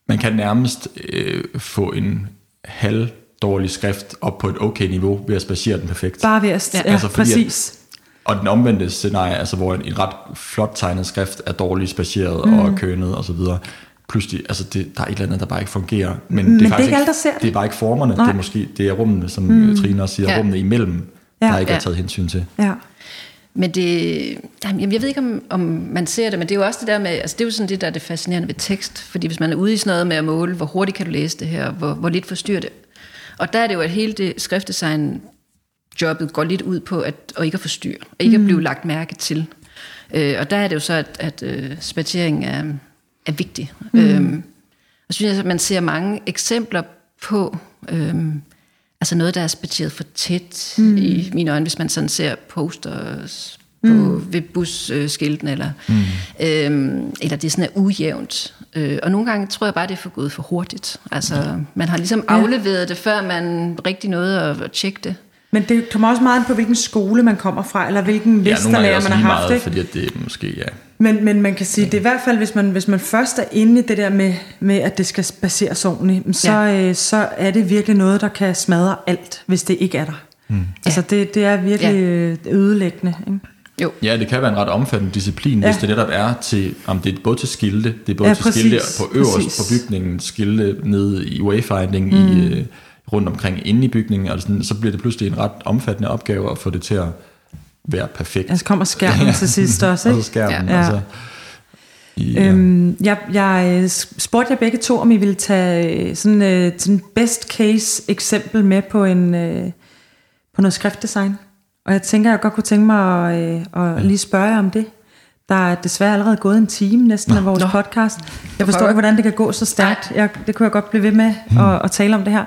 man kan nærmest øh, få en halv dårlig skrift op på et okay niveau ved at spacere den perfekt. Bare ved at... Ja, ja altså, præcis. At, og den omvendte scenarie, altså hvor en, en ret flot tegnet skrift er dårligt spaceret mm. og kønnet og så videre, pludselig, altså det, der er et eller andet, der bare ikke fungerer. Men, men det er, faktisk det er ikke alt, der ser det. Det er bare ikke formerne, Nej. det er måske, det er rummene, som mm. Trine også siger, ja. rummene imellem, ja. der ikke ja. er taget hensyn til. Ja. Men det, jamen jeg ved ikke, om, om man ser det, men det er jo også det der med, altså det er jo sådan det, der er det fascinerende ved tekst, fordi hvis man er ude i sådan noget med at måle, hvor hurtigt kan du læse det her, hvor, hvor lidt forstyrrer det. Og der er det jo, at hele det skriftdesign jobbet går lidt ud på at, at ikke at forstyrre, og ikke mm. at blive lagt mærke til. Øh, og der er det jo så, at, at uh, spatering er, er vigtig. Mm. Øhm, og synes jeg, at man ser mange eksempler på øhm, altså noget, der er spatieret for tæt mm. i mine øjne, hvis man sådan ser posters på, mm. ved busskilten, eller, mm. øhm, eller det sådan er ujævnt. Øh, og nogle gange tror jeg bare, det er for gået for hurtigt. Altså, man har ligesom afleveret ja. det, før man rigtig nåede at, at tjekke det. Men det kommer også meget på, hvilken skole man kommer fra, eller hvilken mesterlærer man har haft. Meget, fordi det er måske, ja. Men, men man kan sige, det er i hvert fald, hvis man, hvis man først er inde i det der med, med at det skal baseres ordentligt, så, ja. øh, så er det virkelig noget, der kan smadre alt, hvis det ikke er der. Mm. Altså det, det er virkelig ja. Øh, ødelæggende. Ikke? Jo. Ja, det kan være en ret omfattende disciplin, ja. hvis det netop er til, om det er både til skilte, det er både ja, til præcis, skilte på øverst præcis. på bygningen, skilte nede i wayfinding, mm. i, øh, rundt omkring inde i bygningen, og sådan, så bliver det pludselig en ret omfattende opgave at få det til at være perfekt. Altså kommer skærmen til sidst også, ikke? og så skærmen, ja. altså. Ja. Øhm, jeg, jeg øh, spurgte jer begge to, om I ville tage øh, sådan, øh, sådan best case eksempel med på en øh, på noget skriftdesign. Og jeg tænker, jeg godt kunne tænke mig at, øh, at ja. lige spørge jer om det. Der er desværre allerede gået en time næsten Nå. af vores Nå. podcast. Jeg forstår ikke, hvordan det kan gå så stærkt. Jeg, det kunne jeg godt blive ved med hmm. at, at tale om det her.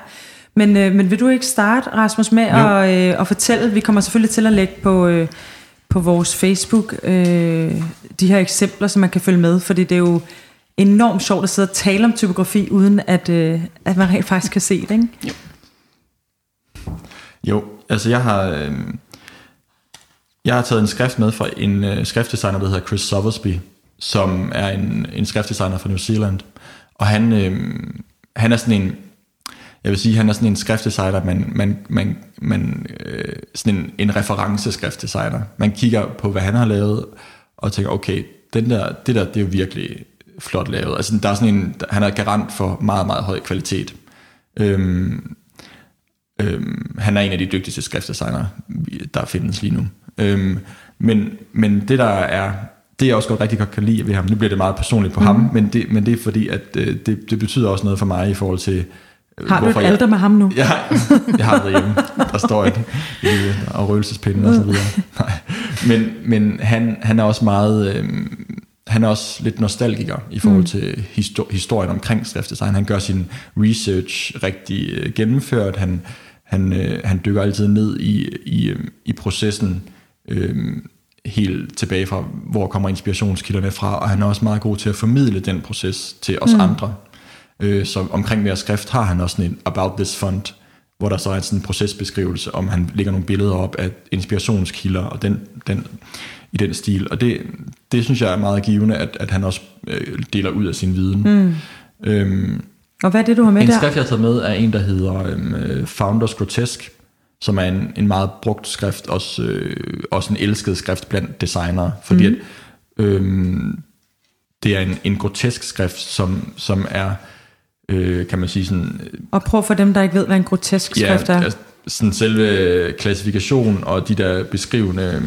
Men, øh, men vil du ikke starte, Rasmus, med at, øh, at fortælle? Vi kommer selvfølgelig til at lægge på, øh, på vores Facebook øh, de her eksempler, så man kan følge med, fordi det er jo enormt sjovt at sidde og tale om typografi, uden at, øh, at man rent faktisk kan se det, ikke? Jo. Jo, altså jeg har... Øh, jeg har taget en skrift med fra en øh, skriftdesigner, der hedder Chris Sothersby, som er en, en skriftdesigner fra New Zealand. Og han, øh, han er sådan en jeg vil sige, han er sådan en skriftdesigner, man, man, man, man øh, sådan en, en referenceskriftdesigner. Man kigger på, hvad han har lavet, og tænker, okay, den der, det der, det er jo virkelig flot lavet. Altså, der er sådan en, han er garant for meget, meget høj kvalitet. Øhm, øhm, han er en af de dygtigste skriftdesignere, der findes lige nu. Øhm, men, men det der er, det jeg også godt rigtig godt kan lide ved ham, nu bliver det meget personligt på mm. ham, men det, men det er fordi, at øh, det, det betyder også noget for mig i forhold til, har du et alter jeg, med ham nu? Ja, jeg har det hjemme. Der står et, et og røgelsespinde og så videre. Nej. Men, men han, han er også meget... Øh, han er også lidt nostalgiker i forhold mm. til histor- historien omkring skriftdesign. Han gør sin research rigtig øh, gennemført. Han, han, øh, han dykker altid ned i, i, øh, i processen øh, helt tilbage fra, hvor kommer inspirationskilderne fra, og han er også meget god til at formidle den proces til os mm. andre. Øh, så omkring mere skrift har han også sådan en About This Fund, hvor der så er sådan en procesbeskrivelse, om han lægger nogle billeder op af inspirationskilder, og den, den, i den stil. Og det, det synes jeg er meget givende, at, at han også øh, deler ud af sin viden. Mm. Øhm, og hvad er det, du har med en der? En skrift, jeg har taget med, er en, der hedder øh, Founders Grotesque, som er en, en meget brugt skrift, også, øh, også en elsket skrift blandt designere, fordi mm. at, øh, det er en, en grotesk skrift, som, som er øh, kan man sige sådan... Og prøv for dem, der ikke ved, hvad en grotesk skrift ja, er. Altså, sådan selve klassifikation og de der beskrivende,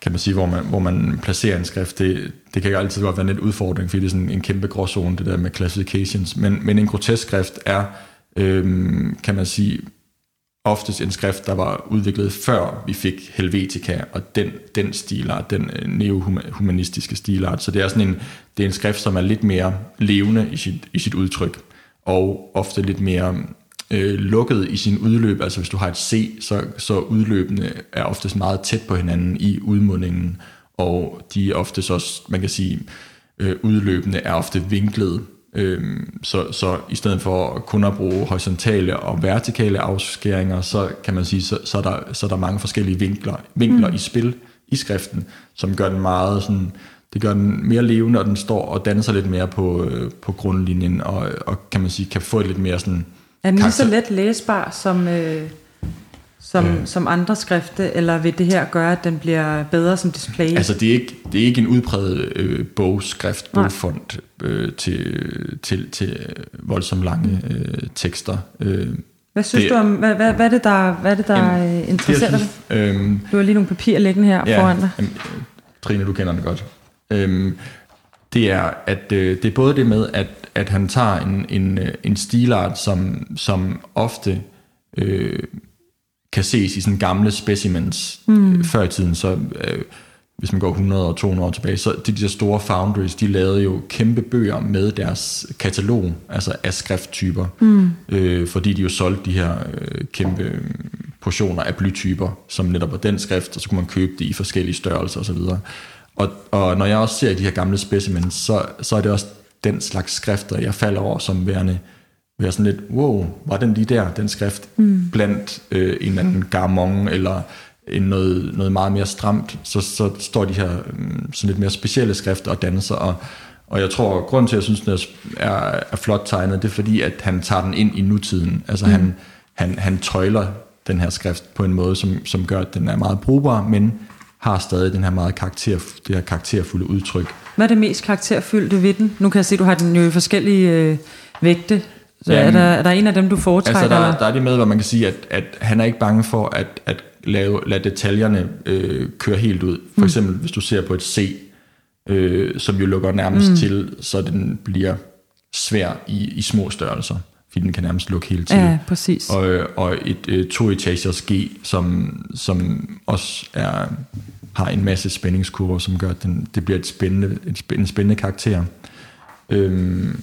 kan man sige, hvor man, hvor man placerer en skrift, det, det kan altid godt være en lidt udfordring, fordi det er sådan en kæmpe gråzone, det der med classifications. Men, men en grotesk skrift er, øh, kan man sige, oftest en skrift, der var udviklet før vi fik Helvetica og den, den stilart, den øh, neohumanistiske stilart. Så det er sådan en, det er en skrift, som er lidt mere levende i sit, i sit udtryk, og ofte lidt mere øh, lukket i sin udløb. Altså hvis du har et C, så, så udløbene er oftest meget tæt på hinanden i udmundingen, og de er oftest også, man kan sige, øh, udløbende er ofte vinklet Øhm, så, så i stedet for kun at bruge horisontale og vertikale afskæringer, så kan man sige, så, så, er, der, så er der mange forskellige vinkler, vinkler mm. i spil i skriften, som gør den meget sådan, det gør den mere levende, og den står og danser lidt mere på, øh, på grundlinjen, og, og kan man sige, kan få et lidt mere sådan Er den lige så let læsbar som, øh, som, Øh. som andre skrifte, eller vil det her gøre, at den bliver bedre som display? Altså, det er ikke, det er ikke en udpræget øh, bogskrift, Nej. bogfont øh, til, til, til øh, voldsomt lange øh, tekster. Øh, hvad synes det- du om, hvad, hvad, hvad er det, der, hvad er det, der Jamen, interesserer dig? øhm, Du har lige nogle papirer liggende her ja. foran dig. jamen, Trine, du kender den godt. Øhm, det er, at øh, det er både det med, at, at han tager en, en, øh, en stilart, som, som ofte øh, kan ses i sådan gamle specimens mm. før i tiden, så øh, hvis man går 100 og 200 år tilbage, så de der store foundries, de lavede jo kæmpe bøger med deres katalog, altså af skrifttyper, mm. øh, fordi de jo solgte de her øh, kæmpe øh, portioner af blytyper, som netop var den skrift, og så kunne man købe det i forskellige størrelser osv. Og, og når jeg også ser de her gamle specimens, så, så er det også den slags skrifter, jeg falder over som værende, være sådan lidt, wow, var den lige der, den skrift, mm. blandt øh, en eller anden garmon, eller en noget, noget meget mere stramt, så, så står de her um, sådan lidt mere specielle skrifter og danser, og, og jeg tror, at grunden til, at jeg synes, den er, er, flot tegnet, det er fordi, at han tager den ind i nutiden. Altså mm. han, han, han tøjler den her skrift på en måde, som, som gør, at den er meget brugbar, men har stadig den her meget karakter, det her karakterfulde udtryk. Hvad er det mest karakterfyldte ved den? Nu kan jeg se, du har den jo i forskellige øh, vægte. Så er, Jamen, der, er der en af dem, du foretrækker? Altså, der, eller? der er det med, hvor man kan sige, at, at han er ikke bange for at, at lave, lade detaljerne øh, køre helt ud. For Mm. eksempel, hvis du ser på et C, øh, som jo lukker nærmest mm. til, så den bliver svær i, i små størrelser, fordi den kan nærmest lukke helt til. Ja, præcis. Og, og et øh, to-etagers G, som, som også er, har en masse spændingskurver, som gør, at den, det bliver et spændende, et spændende, en spændende karakter. Øhm,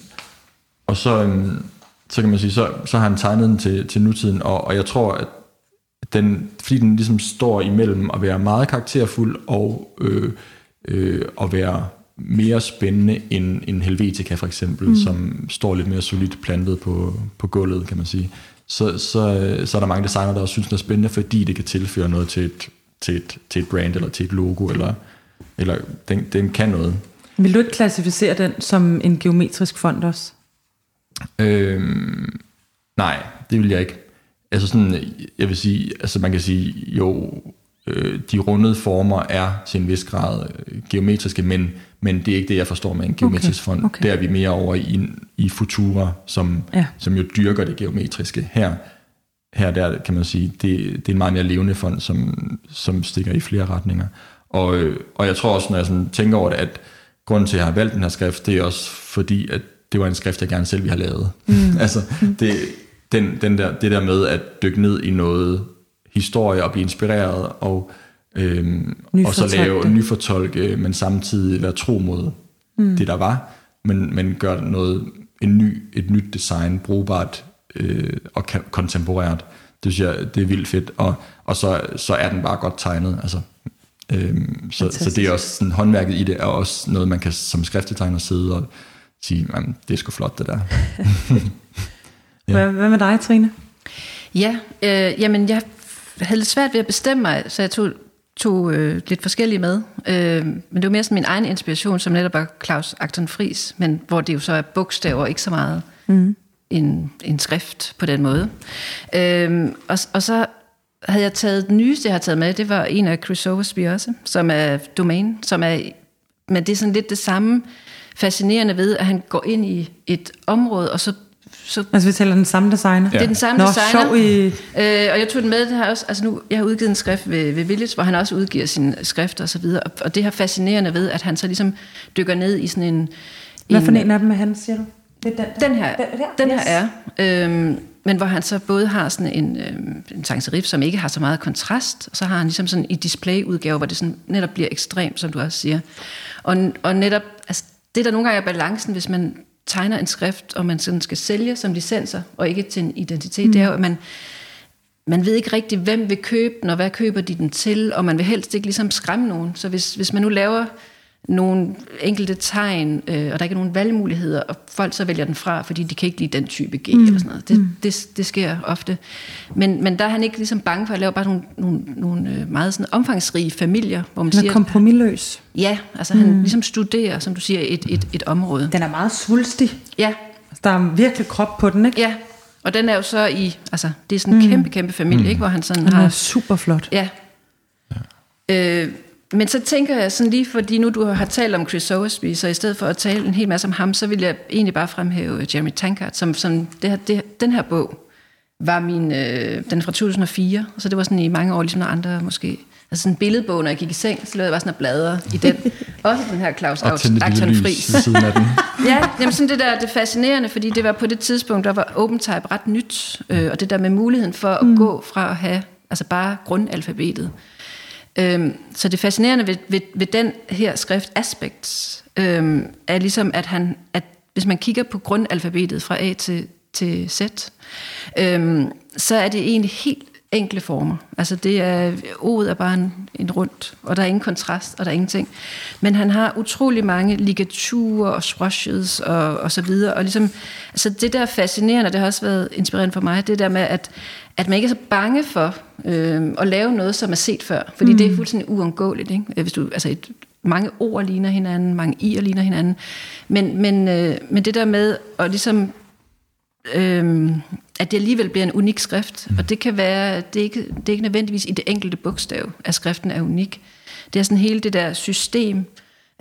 og så, øhm, så kan man sige, så, så har han tegnet den til, til nutiden, og, og jeg tror, at den, fordi den ligesom står imellem at være meget karakterfuld og øh, øh, at være mere spændende end, end Helvetica for eksempel, mm. som står lidt mere solidt plantet på, på gulvet, kan man sige. Så, så, så er der mange designer, der også synes, den er spændende, fordi det kan tilføre noget til et, til et, til et brand eller til et logo, eller, eller den, den kan noget. Vil du ikke klassificere den som en geometrisk font også? Øhm, nej, det vil jeg ikke. Altså sådan, jeg vil sige, altså man kan sige, jo, øh, de rundede former er til en vis grad øh, geometriske, men, men det er ikke det, jeg forstår med en geometrisk Okay, font. okay. Der er vi mere over i, i Futura, som, Ja. som jo dyrker det geometriske. Her, her der kan man sige, det, det er en meget mere levende fond, som, som stikker i flere retninger. Og, øh, og jeg tror også, når jeg sådan tænker over det, at grunden til, at jeg har valgt den her skrift, det er også fordi, at det var en skrift, jeg gerne selv ville have lavet. Mm. (laughs) altså, det, den, den der, det der med at dykke ned i noget historie og blive inspireret, og, øhm, og så lave det. nyfortolke, men samtidig være tro mod mm. det, der var, men, men gør noget, en ny, et nyt design brugbart øh, og kontemporært. Det synes jeg, det er vildt fedt, og, og så, så er den bare godt tegnet. Altså, øhm, så, så det er også sådan, håndværket i det er også noget, man kan som skriftdesigner sidde og sige, "Jamen, det er sgu flot det der. (laughs) Ja. Hvad, hvad med dig, Trine? Ja, øh, jamen jeg havde lidt svært ved at bestemme mig, så jeg tog, tog øh, lidt forskellige med. Øh, men det var mere sådan min egen inspiration, som netop var Claus Acton Fris, men hvor det jo så er bogstaver, ikke så meget mm. en, en skrift på den måde. Øh, og, og så havde jeg taget den nyeste, jeg har taget med, det var en af Chris Oversby også, som er Domain, som er, men det er sådan lidt det samme fascinerende ved, at han går ind i et område, og så, så Altså, vi taler den samme designer. det er den samme Nå, designer. sjov i... Øh, og jeg tog den med, det har også, altså nu, jeg har udgivet en skrift ved, ved Village, hvor han også udgiver sine skrifter og så videre. Og, og det her fascinerende ved, at han så ligesom dykker ned i sådan en... Hvad en, for en af dem er han, siger du? Det er den, der. Den her, Den, den yes. her er. Øhm, men hvor han så både har sådan en, øhm, en sans serif, som ikke har så meget kontrast, og så har han ligesom sådan en displayudgave, hvor det sådan netop bliver ekstremt, som du også siger. Og, og netop, altså, det der nogle gange er balancen, hvis man tegner en skrift, og man sådan skal sælge som licenser, og ikke til en identitet, mm. det er jo, at man, man ved ikke rigtig, hvem vil købe den, og hvad køber de den til, og man vil helst ikke ligesom skræmme nogen. Så hvis, hvis man nu laver nogle enkelte tegn, øh, og der ikke er nogen valgmuligheder, og folk så vælger den fra, fordi de kan ikke lide den type G mm. eller sådan noget. Det, mm. det, det sker ofte. Men, men der er han ikke ligesom bange for at lave bare nogle, nogle, nogle øh, meget sådan omfangsrige familier, hvor man Den er siger, kompromilløs. ja, altså mm. han ligesom studerer, som du siger, et, et, et område. Den er meget svulstig. Ja, Der er virkelig krop på den, ikke? ja, Og den er jo så i, altså det er sådan en mm. kæmpe, kæmpe familie, mm. ikke, hvor han sådan Den har... er super flot. Ja. Øh, men så tænker jeg sådan lige, fordi nu du har talt om Chris Sowersby, så i stedet for at tale en hel masse om ham, så vil jeg egentlig bare fremhæve Jeremy Tankard, som, som det her, det, den her bog var min, øh, den fra 2004, så det var sådan i mange år, ligesom når andre måske, altså sådan en billedbog, når jeg gik i seng, så lavede jeg bare sådan bladre i den. (laughs) Også den her Claus Og Acton Friis. (laughs) Ja, jamen sådan det der, det er fascinerende, fordi det var på det tidspunkt, der var OpenType ret nyt, øh, og det der med muligheden for at mm. gå fra at have altså bare grundalfabetet. Øhm, så det fascinerende ved, ved, ved den her skrift Aspects, øhm, er ligesom, at, han, at hvis man kigger på grundalfabetet fra A til, til Z, øhm, så er det egentlig helt enkle former. Altså det er, O'et er bare en, en rundt, og der er ingen kontrast, og der er ingenting. Men han har utrolig mange ligaturer og swashes og, og så videre. Og ligesom, altså det der er fascinerende, det har også været inspirerende for mig, det der med, at, at man ikke er så bange for øh, at lave noget, som er set før. Fordi mm. det er fuldstændig uundgåeligt. Ikke? Hvis du, altså et, mange ord ligner hinanden, mange i'er ligner hinanden. Men, men, øh, men det der med at ligesom øhm, at det alligevel bliver en unik skrift. Og det kan være, det er, ikke, det er ikke nødvendigvis i det enkelte bogstav, at skriften er unik. Det er sådan hele det der system,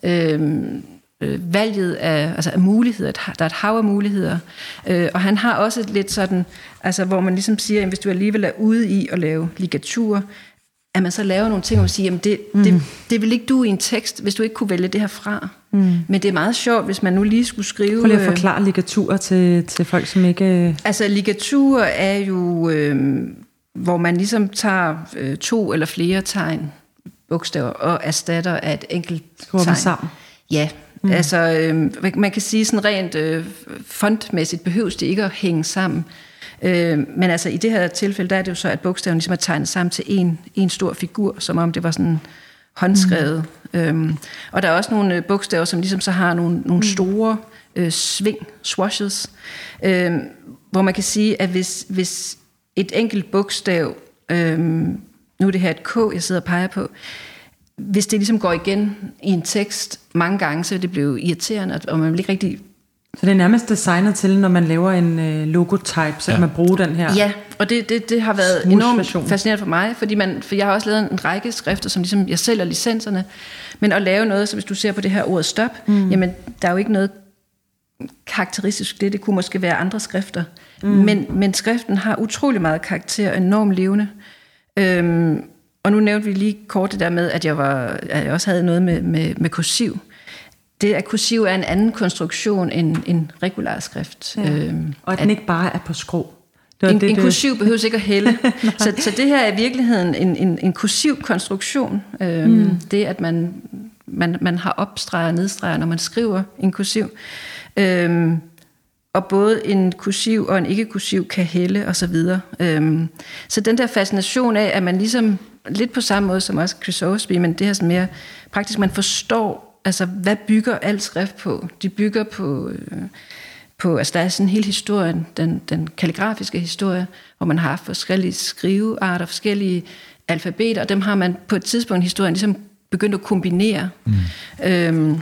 øhm, øh, valget af, altså af muligheder, der er et hav af muligheder. Øh, og han har også lidt sådan, altså hvor man ligesom siger, at hvis du alligevel er ude i at lave ligatur, at man så laver nogle ting, hvor man siger, jamen det, mm. det, det vil ikke du i en tekst, hvis du ikke kunne vælge det her fra. Mm. Men det er meget sjovt, hvis man nu lige skulle skrive... Prøv lige at forklare ligatur til, til folk, som ikke... Altså ligatur er jo, øh, hvor man ligesom tager øh, to eller flere tegn, bogstaver, og erstatter af et enkelt Skruer tegn. sammen. Ja, mm. altså øh, man kan sige sådan rent øh, fondmæssigt behøves det ikke at hænge sammen. Øh, men altså i det her tilfælde, der er det jo så, at bogstaven ligesom er tegnet sammen til en, en stor figur, som om det var sådan håndskrevet. Mm. Øhm, og der er også nogle øh, bogstaver, som ligesom så har nogle, nogle store øh, sving, swashes, øh, hvor man kan sige, at hvis, hvis et enkelt bogstav, øh, nu er det her et K, jeg sidder og peger på, hvis det ligesom går igen i en tekst mange gange, så vil det blive irriterende, og man vil ikke rigtig Så det er nærmest designet til, når man laver en øh, logotype, så ja. kan man bruge den her. Ja, og det, det, det har været enormt version. fascinerende for mig, fordi man, for jeg har også lavet en række skrifter, som ligesom, jeg sælger licenserne, men at lave noget, så hvis du ser på det her ord stop, mm. jamen der er jo ikke noget karakteristisk det, det kunne måske være andre skrifter, mm. men, men skriften har utrolig meget karakter, enormt levende. Øhm, og nu nævnte vi lige kort det der med, at jeg, var, at jeg også havde noget med, med, med kursiv. Det at kursiv er en anden konstruktion end en regulær skrift. Ja. Øhm, Og at den ikke bare er på skrå. Det en, det, en kursiv behøver ikke at hælde. (laughs) så, så det her er i virkeligheden en, en, en kursiv konstruktion. Øhm, mm. Det, at man, man, man har opstreger og nedstreger, når man skriver en kursiv. Øhm, og både en kursiv og en ikke-kursiv kan hælde og så videre. Øhm, så den der fascination af, at man ligesom, lidt på samme måde som også Chris Osby, men det her sådan mere praktisk, man forstår, altså hvad bygger al skrift på? De bygger på... Øh, på, altså der er sådan hele historien, den, den kalligrafiske historie, hvor man har forskellige skrivearter, forskellige alfabeter, og dem har man på et tidspunkt i historien ligesom begyndt at kombinere. Mm. Øhm,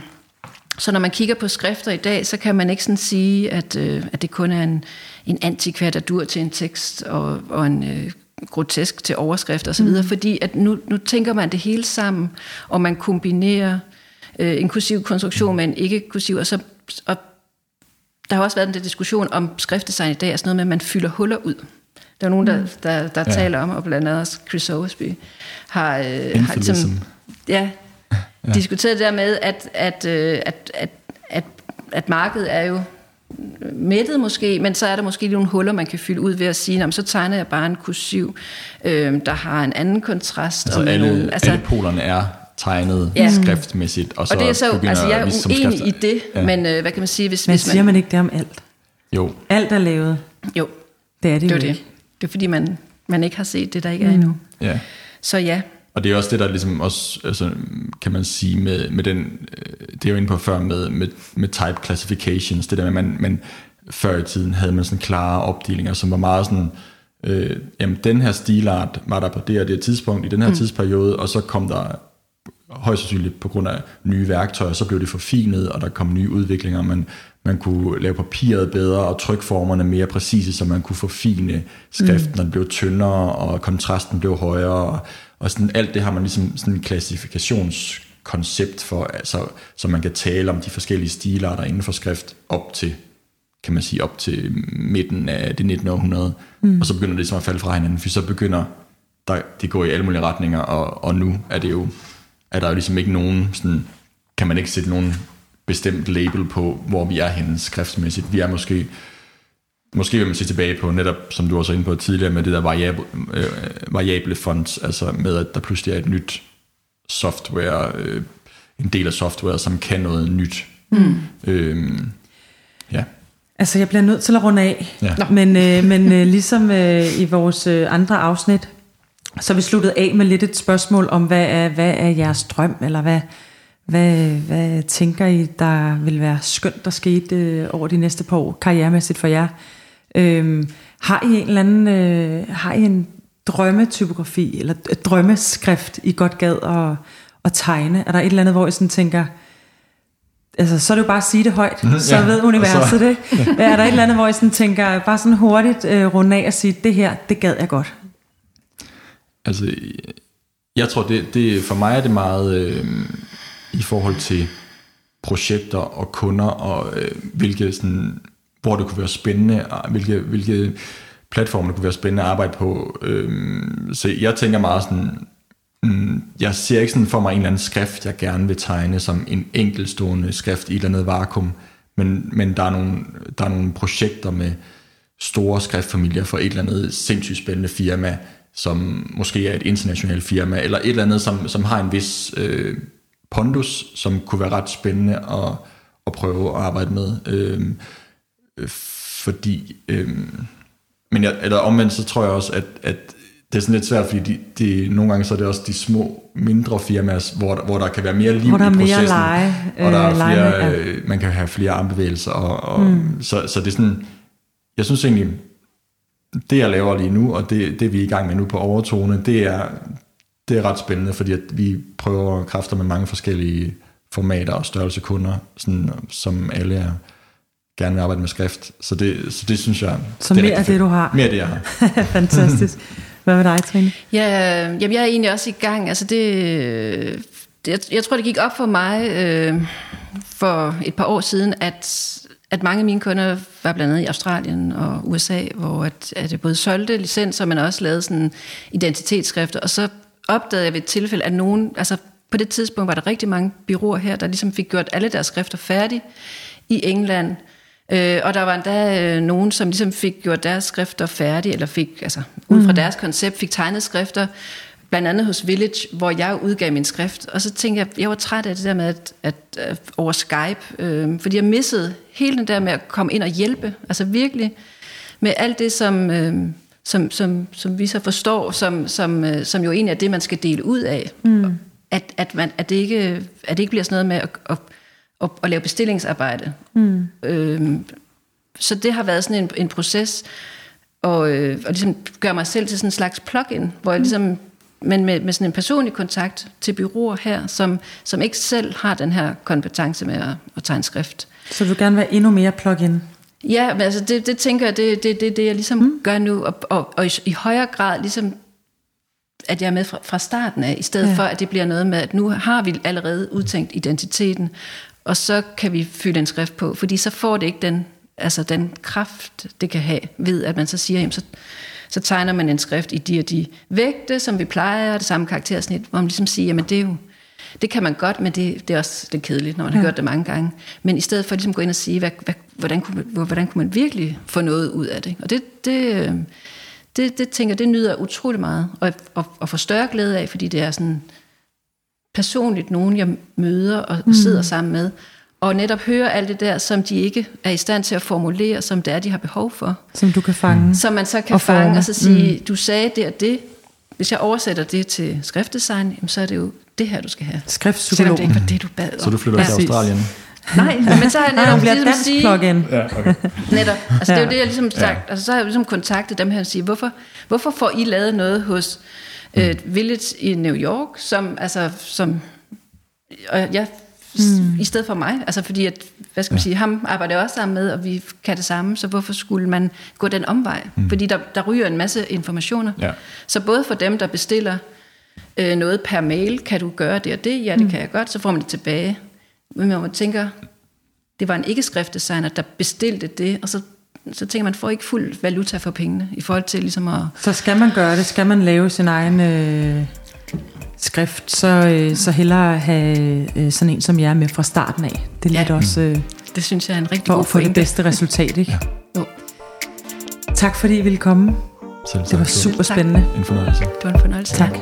så når man kigger på skrifter i dag, så kan man ikke sådan sige, at, øh, at det kun er en, en antikvatur til en tekst og, og en øh, grotesk til overskrift osv., mm. fordi at nu, nu tænker man det hele sammen, og man kombinerer øh, en kursiv konstruktion med en ikke-kursiv, og så og der har også været den der diskussion om skriftdesign i dag, altså noget med, at man fylder huller ud. Der er nogen, der, der, der ja. taler om, og blandt andet også Chris Oversby har, øh, har Infilism. ja, ja. diskuteret det der med, at, at, øh, at, at, at, at markedet er jo mættet måske, men så er der måske lige nogle huller, man kan fylde ud ved at sige, "Nå, men så tegner jeg bare en kursiv, øh, der har en anden kontrast. Altså og alle, nogle, altså, alle polerne er tegnet Ja. skriftmæssigt, og så og det er så, altså jeg er vise som uenig i det, ja. men øh, hvad kan man sige, hvis, Men hvis siger man ikke det om alt? Jo, Alt er lavet. Jo, Det er det, det er jo det. ikke. Det er fordi, man, man ikke har set det, der ikke er endnu. ja. Så ja, Og det er også det, der ligesom også, altså, kan man sige, med, med den, øh, det er jo inde på før med, med, med type classifications, det der med, man, man før i tiden havde man sådan klare opdelinger, som var meget sådan, øh, jamen den her stilart var der på det og det tidspunkt, i den her mm. tidsperiode, og så kom der højst sandsynligt på grund af nye værktøjer, så blev det forfinet, og der kom nye udviklinger, man, man kunne lave papiret bedre, og trykformerne mere præcise, så man kunne forfine skriften, mm. den blev tyndere, og kontrasten blev højere, og, og sådan, alt det har man ligesom sådan en klassifikationskoncept for, altså, så man kan tale om de forskellige stiler, der inden for skrift op til kan man sige, op til midten af det 19. århundrede, mm. og så begynder det ligesom at falde fra hinanden, for så begynder der, det går i alle mulige retninger, og, og nu er det jo, er der jo ligesom ikke nogen, sådan, kan man ikke sætte nogen bestemt label på, hvor vi er henne skriftsmæssigt. Vi er måske, måske vil man se tilbage på netop, som du også var inde på tidligere, med det der variable, øh, variable fonts, altså med at der pludselig er et nyt software, øh, en del af software, som kan noget nyt. Mm. Øhm, ja. Altså, jeg bliver nødt til at runde af. Ja. Men, øh, men øh, ligesom øh, i vores øh, andre afsnit, så vi sluttet af med lidt et spørgsmål om, hvad er, hvad er jeres drøm, eller hvad, hvad, hvad tænker I, der vil være skønt, der skete øh, over de næste par år, karrieremæssigt for jer? Øhm, har I en eller anden, øh, har I en drømmetypografi, eller drømmeskrift, I godt gad at, at tegne? Er der et eller andet, hvor I sådan tænker, altså, så er det jo bare at sige det højt, mm, så ja, ved universet det. Ja. (laughs) Er der et eller andet, hvor I sådan tænker, bare sådan hurtigt øh, runde af og sige, det her, det gad jeg godt? Altså, jeg tror, det, det for mig er det meget øh, i forhold til projekter og kunder, og øh, hvilke sådan, hvor det kunne være spændende, hvilke, hvilke platforme det kunne være spændende at arbejde på. Øh, så jeg tænker meget sådan, mm, jeg ser ikke sådan for mig en eller anden skrift, jeg gerne vil tegne som en enkeltstående skrift i et eller andet vakuum, men, men der, er nogle, der er nogle projekter med store skriftfamilier for et eller andet sindssygt spændende firma, som måske er et internationalt firma, eller et eller andet, som, som har en vis øh, pondus, som kunne være ret spændende at, at prøve at arbejde med. Øh, fordi, øh, men jeg, eller omvendt, så tror jeg også, at, at det er sådan lidt svært, fordi de, de, nogle gange så er det også de små, mindre firmaer, hvor, hvor der kan være mere liv hvor der i processen. Mere lege, og der er øh, flere, lege, ja. øh, man kan have flere armbevægelser. Og, og, mm. så, så det er sådan, jeg synes egentlig, det jeg laver lige nu, og det, det vi er i gang med nu på overtone, det er, det er ret spændende, fordi at vi prøver kræfter med mange forskellige formater og størrelse kunder, sådan, som alle er, gerne vil arbejde med skrift. Så det, så det synes jeg... Så det mere af det, du har. Mere af det, jeg har. (laughs) Fantastisk. Hvad med dig, Trine? Ja, jamen jeg er egentlig også i gang. Altså det, det jeg, jeg tror, det gik op for mig øh, for et par år siden, at at mange af mine kunder var blandt andet i Australien og USA, hvor at, at det både solgte licenser, men også lavede sådan identitetsskrifter. Og så opdagede jeg ved et tilfælde, at nogen, altså på det tidspunkt var der rigtig mange byråer her, der ligesom fik gjort alle deres skrifter færdige i England. Øh, og der var endda øh, nogen, som ligesom fik gjort deres skrifter færdige, eller fik, altså ud fra mm. deres koncept, fik tegnet skrifter, blandt andet hos Village, hvor jeg udgav min skrift. Og så tænkte jeg, jeg var træt af det der med at, at, at over Skype, øh, fordi jeg missede hele den der med at komme ind og hjælpe. Altså virkelig med alt det, som, øh, som, som, som vi så forstår, som, som, øh, som jo egentlig er det, man skal dele ud af. Mm. At, at, man, at, det ikke, at det ikke bliver sådan noget med at, at, at, at lave bestillingsarbejde. Mm. Øh, så det har været sådan en, en proces, og, øh, og ligesom gøre mig selv til sådan en slags plug-in, hvor jeg ligesom men med, med sådan en personlig kontakt til byråer her, som, som ikke selv har den her kompetence med at, at tegne skrift. Så du vil gerne være endnu mere plug-in? Ja, men altså det, det tænker jeg, det er det, det, det, jeg ligesom mm. gør nu, og, og, og i, i højere grad ligesom, at jeg er med fra, fra starten af, i stedet ja. for, at det bliver noget med, at nu har vi allerede udtænkt identiteten, og så kan vi fylde en skrift på, fordi så får det ikke den, altså den kraft, det kan have, ved at man så siger, jamen så så tegner man en skrift i de og de vægte, som vi plejer, det samme karaktersnit, hvor man ligesom siger, jamen det er jo, det kan man godt, men det, det er også er kedeligt, når man ja. har gjort det mange gange. Men i stedet for ligesom at gå ind og sige, hvad, hvad, hvordan, kunne, hvordan kunne man virkelig få noget ud af det? Og det, det, det, det tænker det nyder utrolig meget, og, og, og får større glæde af, fordi det er sådan personligt nogen, jeg møder og mm. sidder sammen med, og netop høre alt det der, som de ikke er i stand til at formulere, som det er, de har behov for. Som du kan fange. Som man så kan og fange, og så sige, mm. du sagde det og det. Hvis jeg oversætter det til skriftdesign, så er det jo det her, du skal have. Skriftpsykolog. Selvom det ikke var det, du bad om. Så du flytter ja. til Australien? Nej, men så har jeg (laughs) netop Nej, ligesom sige... plug-in. Ja, okay. (laughs) Netop. Altså, det er jo det, jeg ligesom sagt. Ja. Altså, så har jeg ligesom kontaktet dem her og sige, hvorfor, hvorfor får I lavet noget hos uh, Village i New York, som, altså, som og jeg, mm. i stedet for mig, altså fordi at, hvad skal man ja. sige, ham arbejder jeg også sammen med, og vi kan det samme, så hvorfor skulle man gå den omvej? Mm. Fordi der, der ryger en masse informationer. Ja. Så både for dem, der bestiller øh, noget per mail, kan du gøre det og det? Ja, det mm. kan jeg godt, så får man det tilbage. Men man tænker, det var en ikke-skriftdesigner, der bestilte det, og så så tænker man, får ikke fuld valuta for pengene, i forhold til ligesom at... Så skal man gøre det, skal man lave sin egen øh, skrift, så, øh, så hellere have øh, sådan en som jeg med fra starten af. Det er Ja. lidt også øh, Det synes jeg er en rigtig for god at få det bedste resultat, ikke? Jo, Tak fordi I ville komme. Selv Det var tak. super Tak. spændende. En fornøjelse. det var en fornøjelse. Tak.